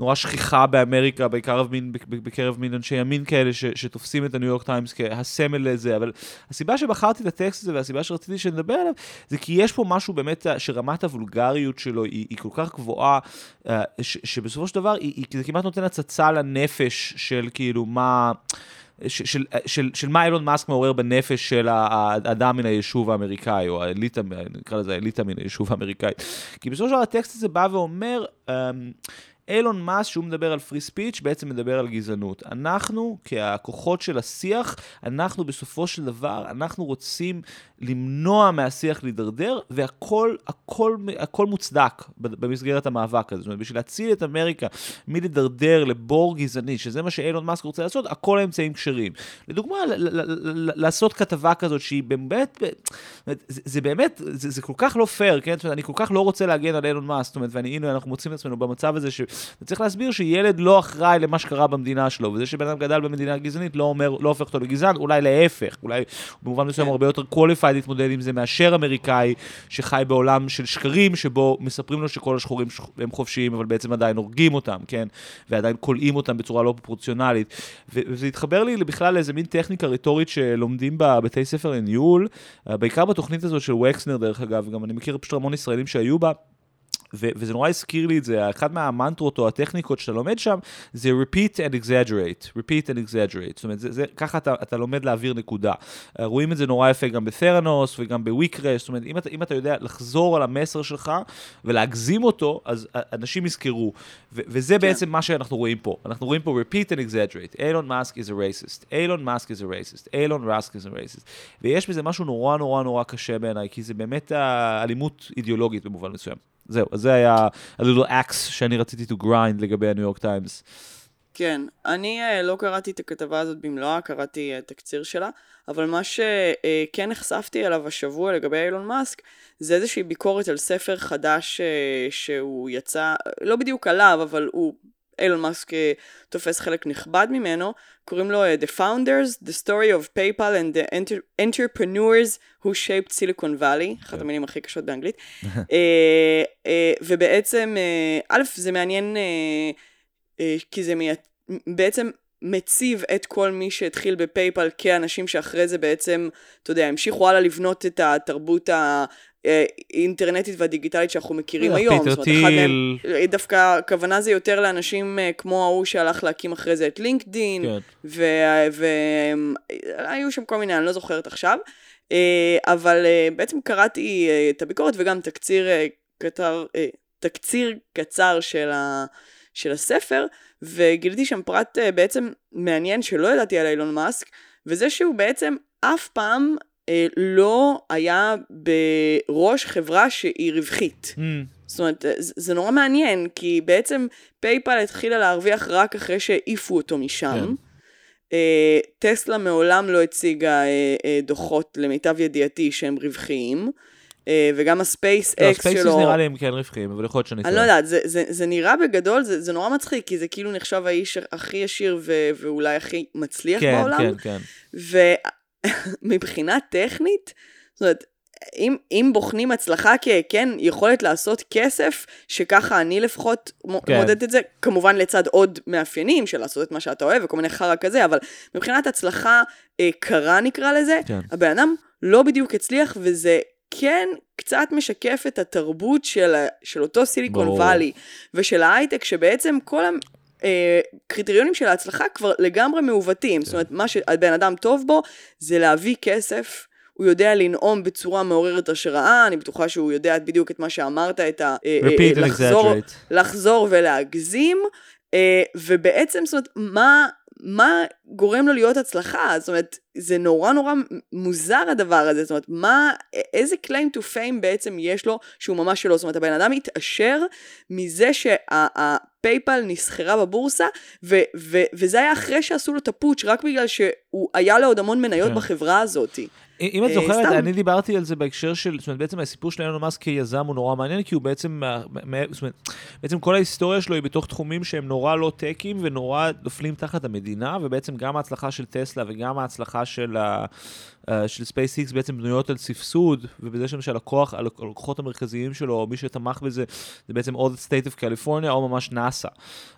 נורא שכיחה באמריקה, בעיקר מין, בקרב מין אנשי ימין כאלה ש, שתופסים את הניו יורק טיימס כהסמל לזה, אבל הסיבה שבחרתי את הטקסט הזה והסיבה שרציתי שנדבר עליו, זה כי יש פה משהו באמת שרמת הוולגריות שלו היא, היא כל כך גבוהה, אה, ש, שבסופו של דבר היא, היא, זה כמעט נותן הצצה לנפש של כאילו מה... של, של, של, של מה אילון מאסק מעורר בנפש של האדם מן היישוב האמריקאי, או האליטה, נקרא לזה האליטה מן היישוב האמריקאי. כי בסופו של דבר הטקסט הזה בא ואומר, um, אילון מאס, שהוא מדבר על פרי ספיץ', בעצם מדבר על גזענות. אנחנו, כהכוחות של השיח, אנחנו בסופו של דבר, אנחנו רוצים למנוע מהשיח להידרדר, והכל הכל, הכל מוצדק במסגרת המאבק הזה. זאת אומרת, בשביל להציל את אמריקה מלהידרדר לבור גזעני, שזה מה שאילון מאסק רוצה לעשות, הכל האמצעים כשרים. לדוגמה, לעשות כתבה כזאת שהיא באמת, זה, זה באמת, זה, זה כל כך לא פייר, כן? זאת אומרת, אני כל כך לא רוצה להגן על אילון מאסק, זאת אומרת, ואני, הנה, אנחנו מוצאים את עצמנו במצב הזה שצריך להסביר שילד לא אחראי למה שקרה במדינה שלו, וזה שבן אדם גדל במדינה גזענית לא אומר, לא הופך אותו לגזען, אולי להפך, אולי במובן מסוים כן. הרבה יותר qualified להתמודד עם זה מאשר אמריקאי שחי בעולם של שקרים, שבו מספרים לו שכל השחורים הם חופשיים, אבל בעצם עדיין הורגים אותם, כן? ועדיין כולאים אותם בצורה לא פרופורציונלית. וזה התחבר לי בכלל לאיזה מין טכניקה רטורית שלומדים בבתי ספר לניהול, בעיקר בתוכנית הזאת של וקסנר, דרך אגב, גם אני מכיר פשוט המון ישראלים שהיו בה. ו- וזה נורא הזכיר לי את זה, אחד מהמנטרות או הטכניקות שאתה לומד שם, זה repeat and exaggerate, repeat and exaggerate, זאת אומרת, זה, זה, ככה אתה, אתה לומד להעביר נקודה. Uh, רואים את זה נורא יפה גם בתרנוס וגם בוויקרש, זאת אומרת, אם אתה, אם אתה יודע לחזור על המסר שלך ולהגזים אותו, אז אנשים יזכרו. ו- וזה כן. בעצם מה שאנחנו רואים פה. אנחנו רואים פה repeat and exaggerate, אילון מאסק is a racist, אילון מאסק is a racist, אילון מאסק is a racist. ויש בזה משהו נורא נורא נורא קשה בעיניי, כי זה באמת אלימות אידיאולוגית במובן מסוים. זהו, אז זה היה a little axe שאני רציתי to grind לגבי הניו יורק טיימס. כן, אני uh, לא קראתי את הכתבה הזאת במלואה, קראתי uh, תקציר שלה, אבל מה שכן uh, נחשפתי אליו השבוע לגבי אילון מאסק, זה איזושהי ביקורת על ספר חדש שהוא יצא, לא בדיוק עליו, אבל הוא אילון מאסק תופס חלק נכבד ממנו, קוראים לו uh, The Founders, The Story of PayPal and the Enter- Entrepreneurs who Shaped Silicon Valley, אחת המילים הכי קשות באנגלית. uh, (laughs) uh, ובעצם, uh, א', זה מעניין uh, uh, כי זה מי... בעצם מציב את כל מי שהתחיל בפייפל כאנשים שאחרי זה בעצם, אתה יודע, המשיכו הלאה לבנות את התרבות. האינטרנטית והדיגיטלית שאנחנו מכירים היום. פיטר טיל. אה, דווקא הכוונה זה יותר לאנשים אה, כמו ההוא שהלך להקים אחרי זה את לינקדין, כן. והיו שם כל מיני, אני לא זוכרת עכשיו. אה, אבל בעצם קראתי את הביקורת וגם תקציר קצר, תקציר קצר של, ה, של הספר, וגיליתי שם פרט בעצם מעניין שלא ידעתי על אילון מאסק, וזה שהוא בעצם אף פעם אה, לא היה בראש חברה שהיא רווחית. Mm. זאת אומרת, זה, זה נורא מעניין, כי בעצם פייפל התחילה להרוויח רק אחרי שהעיפו אותו משם. כן. אה, טסלה מעולם לא הציגה אה, אה, דוחות, למיטב ידיעתי, שהם רווחיים. אה, וגם הספייס לא, אקס שלו... הספייס נראה לי הם כן רווחיים, אבל יכול להיות שאני. אני לא יודעת, זה, זה, זה נראה בגדול, זה, זה נורא מצחיק, כי זה כאילו נחשב האיש הכי ישיר ו, ואולי הכי מצליח כן, בעולם. כן, כן, כן. מבחינה טכנית, זאת אומרת, אם, אם בוחנים הצלחה ככן יכולת לעשות כסף, שככה אני לפחות כן. מודדת את זה, כמובן לצד עוד מאפיינים של לעשות את מה שאתה אוהב וכל מיני חרא כזה, אבל מבחינת הצלחה אה, קרה נקרא לזה, כן. הבן אדם לא בדיוק הצליח וזה כן קצת משקף את התרבות של, של אותו סיליקון וואלי ושל ההייטק, שבעצם כל הקריטריונים אה, של ההצלחה כבר לגמרי מעוותים. זאת אומרת, מה שהבן אדם טוב בו זה להביא כסף. הוא יודע לנאום בצורה מעוררת השראה, אני בטוחה שהוא יודע בדיוק את מה שאמרת, את ה... אה, אה, לחזור, לחזור ולהגזים, ובעצם, זאת אומרת, מה, מה גורם לו להיות הצלחה? זאת אומרת, זה נורא נורא מוזר הדבר הזה, זאת אומרת, מה, איזה claim to fame בעצם יש לו שהוא ממש שלו? זאת אומרת, הבן אדם התעשר מזה שהפייפל נסחרה בבורסה, ו, ו, וזה היה אחרי שעשו לו את הפוטש, רק בגלל שהוא היה לו עוד המון מניות כן. בחברה הזאת. אם את אה, זוכרת, אני דיברתי על זה בהקשר של, זאת אומרת, בעצם הסיפור של אילון מאסק כיזם הוא נורא מעניין, כי הוא בעצם, זאת אומרת, בעצם כל ההיסטוריה שלו היא בתוך תחומים שהם נורא לא טקים ונורא נופלים תחת המדינה, ובעצם גם ההצלחה של טסלה וגם ההצלחה של, ה, של SpaceX בעצם בנויות על סבסוד, ובזה למשל הכוח, הלקוחות המרכזיים שלו, או מי שתמך בזה, זה בעצם או state of California או ממש נאסא.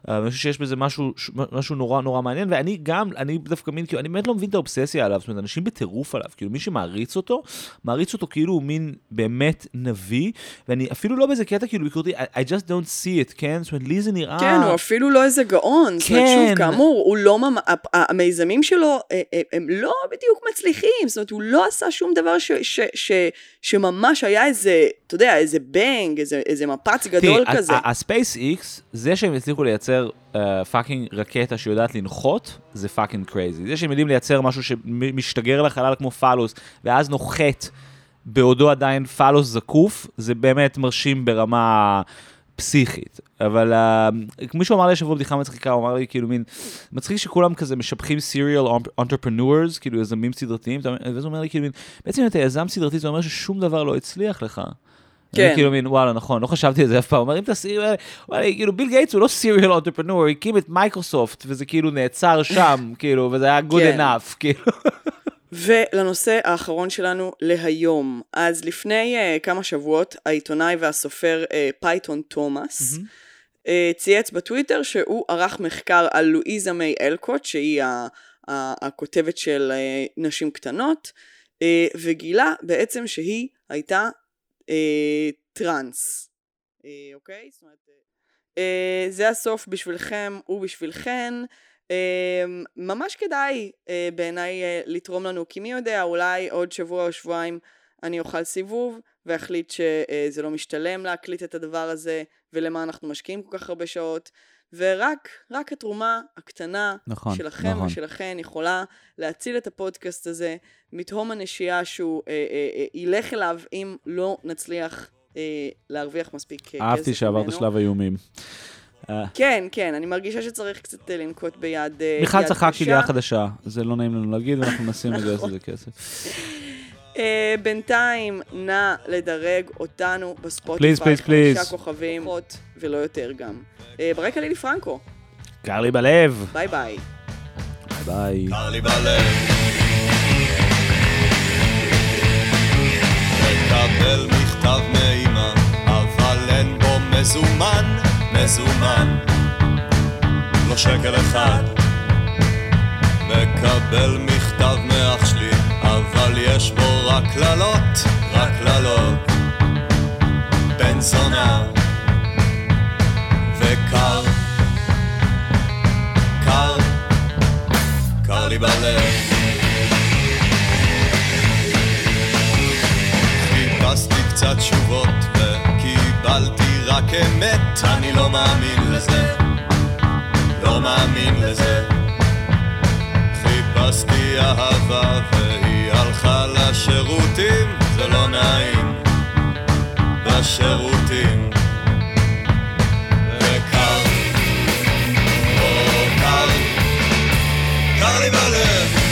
אה, אני חושב שיש בזה משהו, משהו נורא נורא מעניין, ואני גם, אני דווקא מבין, כאילו, אני באמת לא מבין את האובססיה עליו, זאת אומרת, אנשים בטירוף עליו, כאילו, מי שמעריץ אותו, מעריץ אותו כאילו הוא מין באמת נביא, ואני אפילו לא באיזה קטע כאילו ביקורתי, I, I just don't see it, כן? זאת אומרת, לי זה נראה... כן, הוא אפילו לא איזה גאון. זאת אומרת, כן. שוב, כאמור, הוא לא המיזמים שלו אה, אה, הם לא בדיוק מצליחים. זאת אומרת, הוא לא עשה שום דבר ש, ש, ש, שממש היה איזה, אתה יודע, איזה bang, איזה, איזה מפץ גדול תראי, כזה. הספייס איקס, זה שהם הצליחו לייצר fucking רקטה שיודעת לנחות, זה fucking crazy. זה שהם יודעים לייצר משהו שמשתגר לחלל כמו פאלוס, ואז נוחת בעודו עדיין פאלוס זקוף, זה באמת מרשים ברמה פסיכית. אבל uh, מישהו אמר לי השבוע בדיחה מצחיקה, הוא אמר לי כאילו מין, מצחיק שכולם כזה משבחים serial entrepreneurs, כאילו יזמים סדרתיים, אתה- ואז הוא אומר לי כאילו מין, בעצם אם אתה יזם סדרתי זה אומר ששום דבר לא הצליח לך. כן. כאילו מין, וואלה, נכון, לא חשבתי על זה אף פעם. אומר, אם תעשי, וואלה, כאילו, ביל גייטס הוא לא serial entrepreneur, הוא הקים את מייקרוסופט, וזה כאילו נעצר שם, (laughs) כאילו, וזה היה good כן. enough, כאילו. (laughs) ולנושא האחרון שלנו להיום. אז לפני uh, כמה שבועות, העיתונאי והסופר uh, פייטון תומאס uh, צייץ בטוויטר שהוא ערך מחקר על לואיזה מיי אלקוט, שהיא ה- ה- הכותבת של uh, נשים קטנות, uh, וגילה בעצם שהיא הייתה uh, טראנס. Uh, אוקיי? זאת אומרת, uh, זה הסוף בשבילכם ובשבילכן. Um, ממש כדאי uh, בעיניי uh, לתרום לנו, כי מי יודע, אולי עוד שבוע או שבועיים אני אוכל סיבוב ואחליט שזה לא משתלם להקליט את הדבר הזה ולמה אנחנו משקיעים כל כך הרבה שעות, ורק רק התרומה הקטנה נכון, שלכם נכון. ושלכן יכולה להציל את הפודקאסט הזה מתהום הנשייה שהוא uh, uh, uh, ילך אליו אם לא נצליח uh, להרוויח מספיק כסף ממנו. אהבתי שעברת שלב האיומים. כן, כן, אני מרגישה שצריך קצת אה, לנקוט ביד אה, מיכל יד צחקי קשה. ליאה חדשה, זה לא נעים לנו להגיד, ואנחנו (laughs) מנסים לגייס נכון. לזה כסף. אה, בינתיים, נא לדרג אותנו בספוטיפיי. Please, please, חמישה please. כוכבים, פחות ולא יותר גם. ברקע לילי פרנקו, קר לי בלב. ביי ביי. ביי. קר לי בלב. מכתב מאמא, אבל אין בו מזומן, מזומן. לא שקל אחד. מקבל מכתב מאח שלי, אבל יש בו רק קללות, רק קללות. בן זונה וקר, קר, קר לי בלב. חיפשתי קצת תשובות וקיבלתי רק אמת, אני לא מאמין לזה, לא מאמין לזה. חיפשתי אהבה והיא הלכה לשירותים, זה לא נעים, בשירותים. וקר, או קר, קר לי בלב.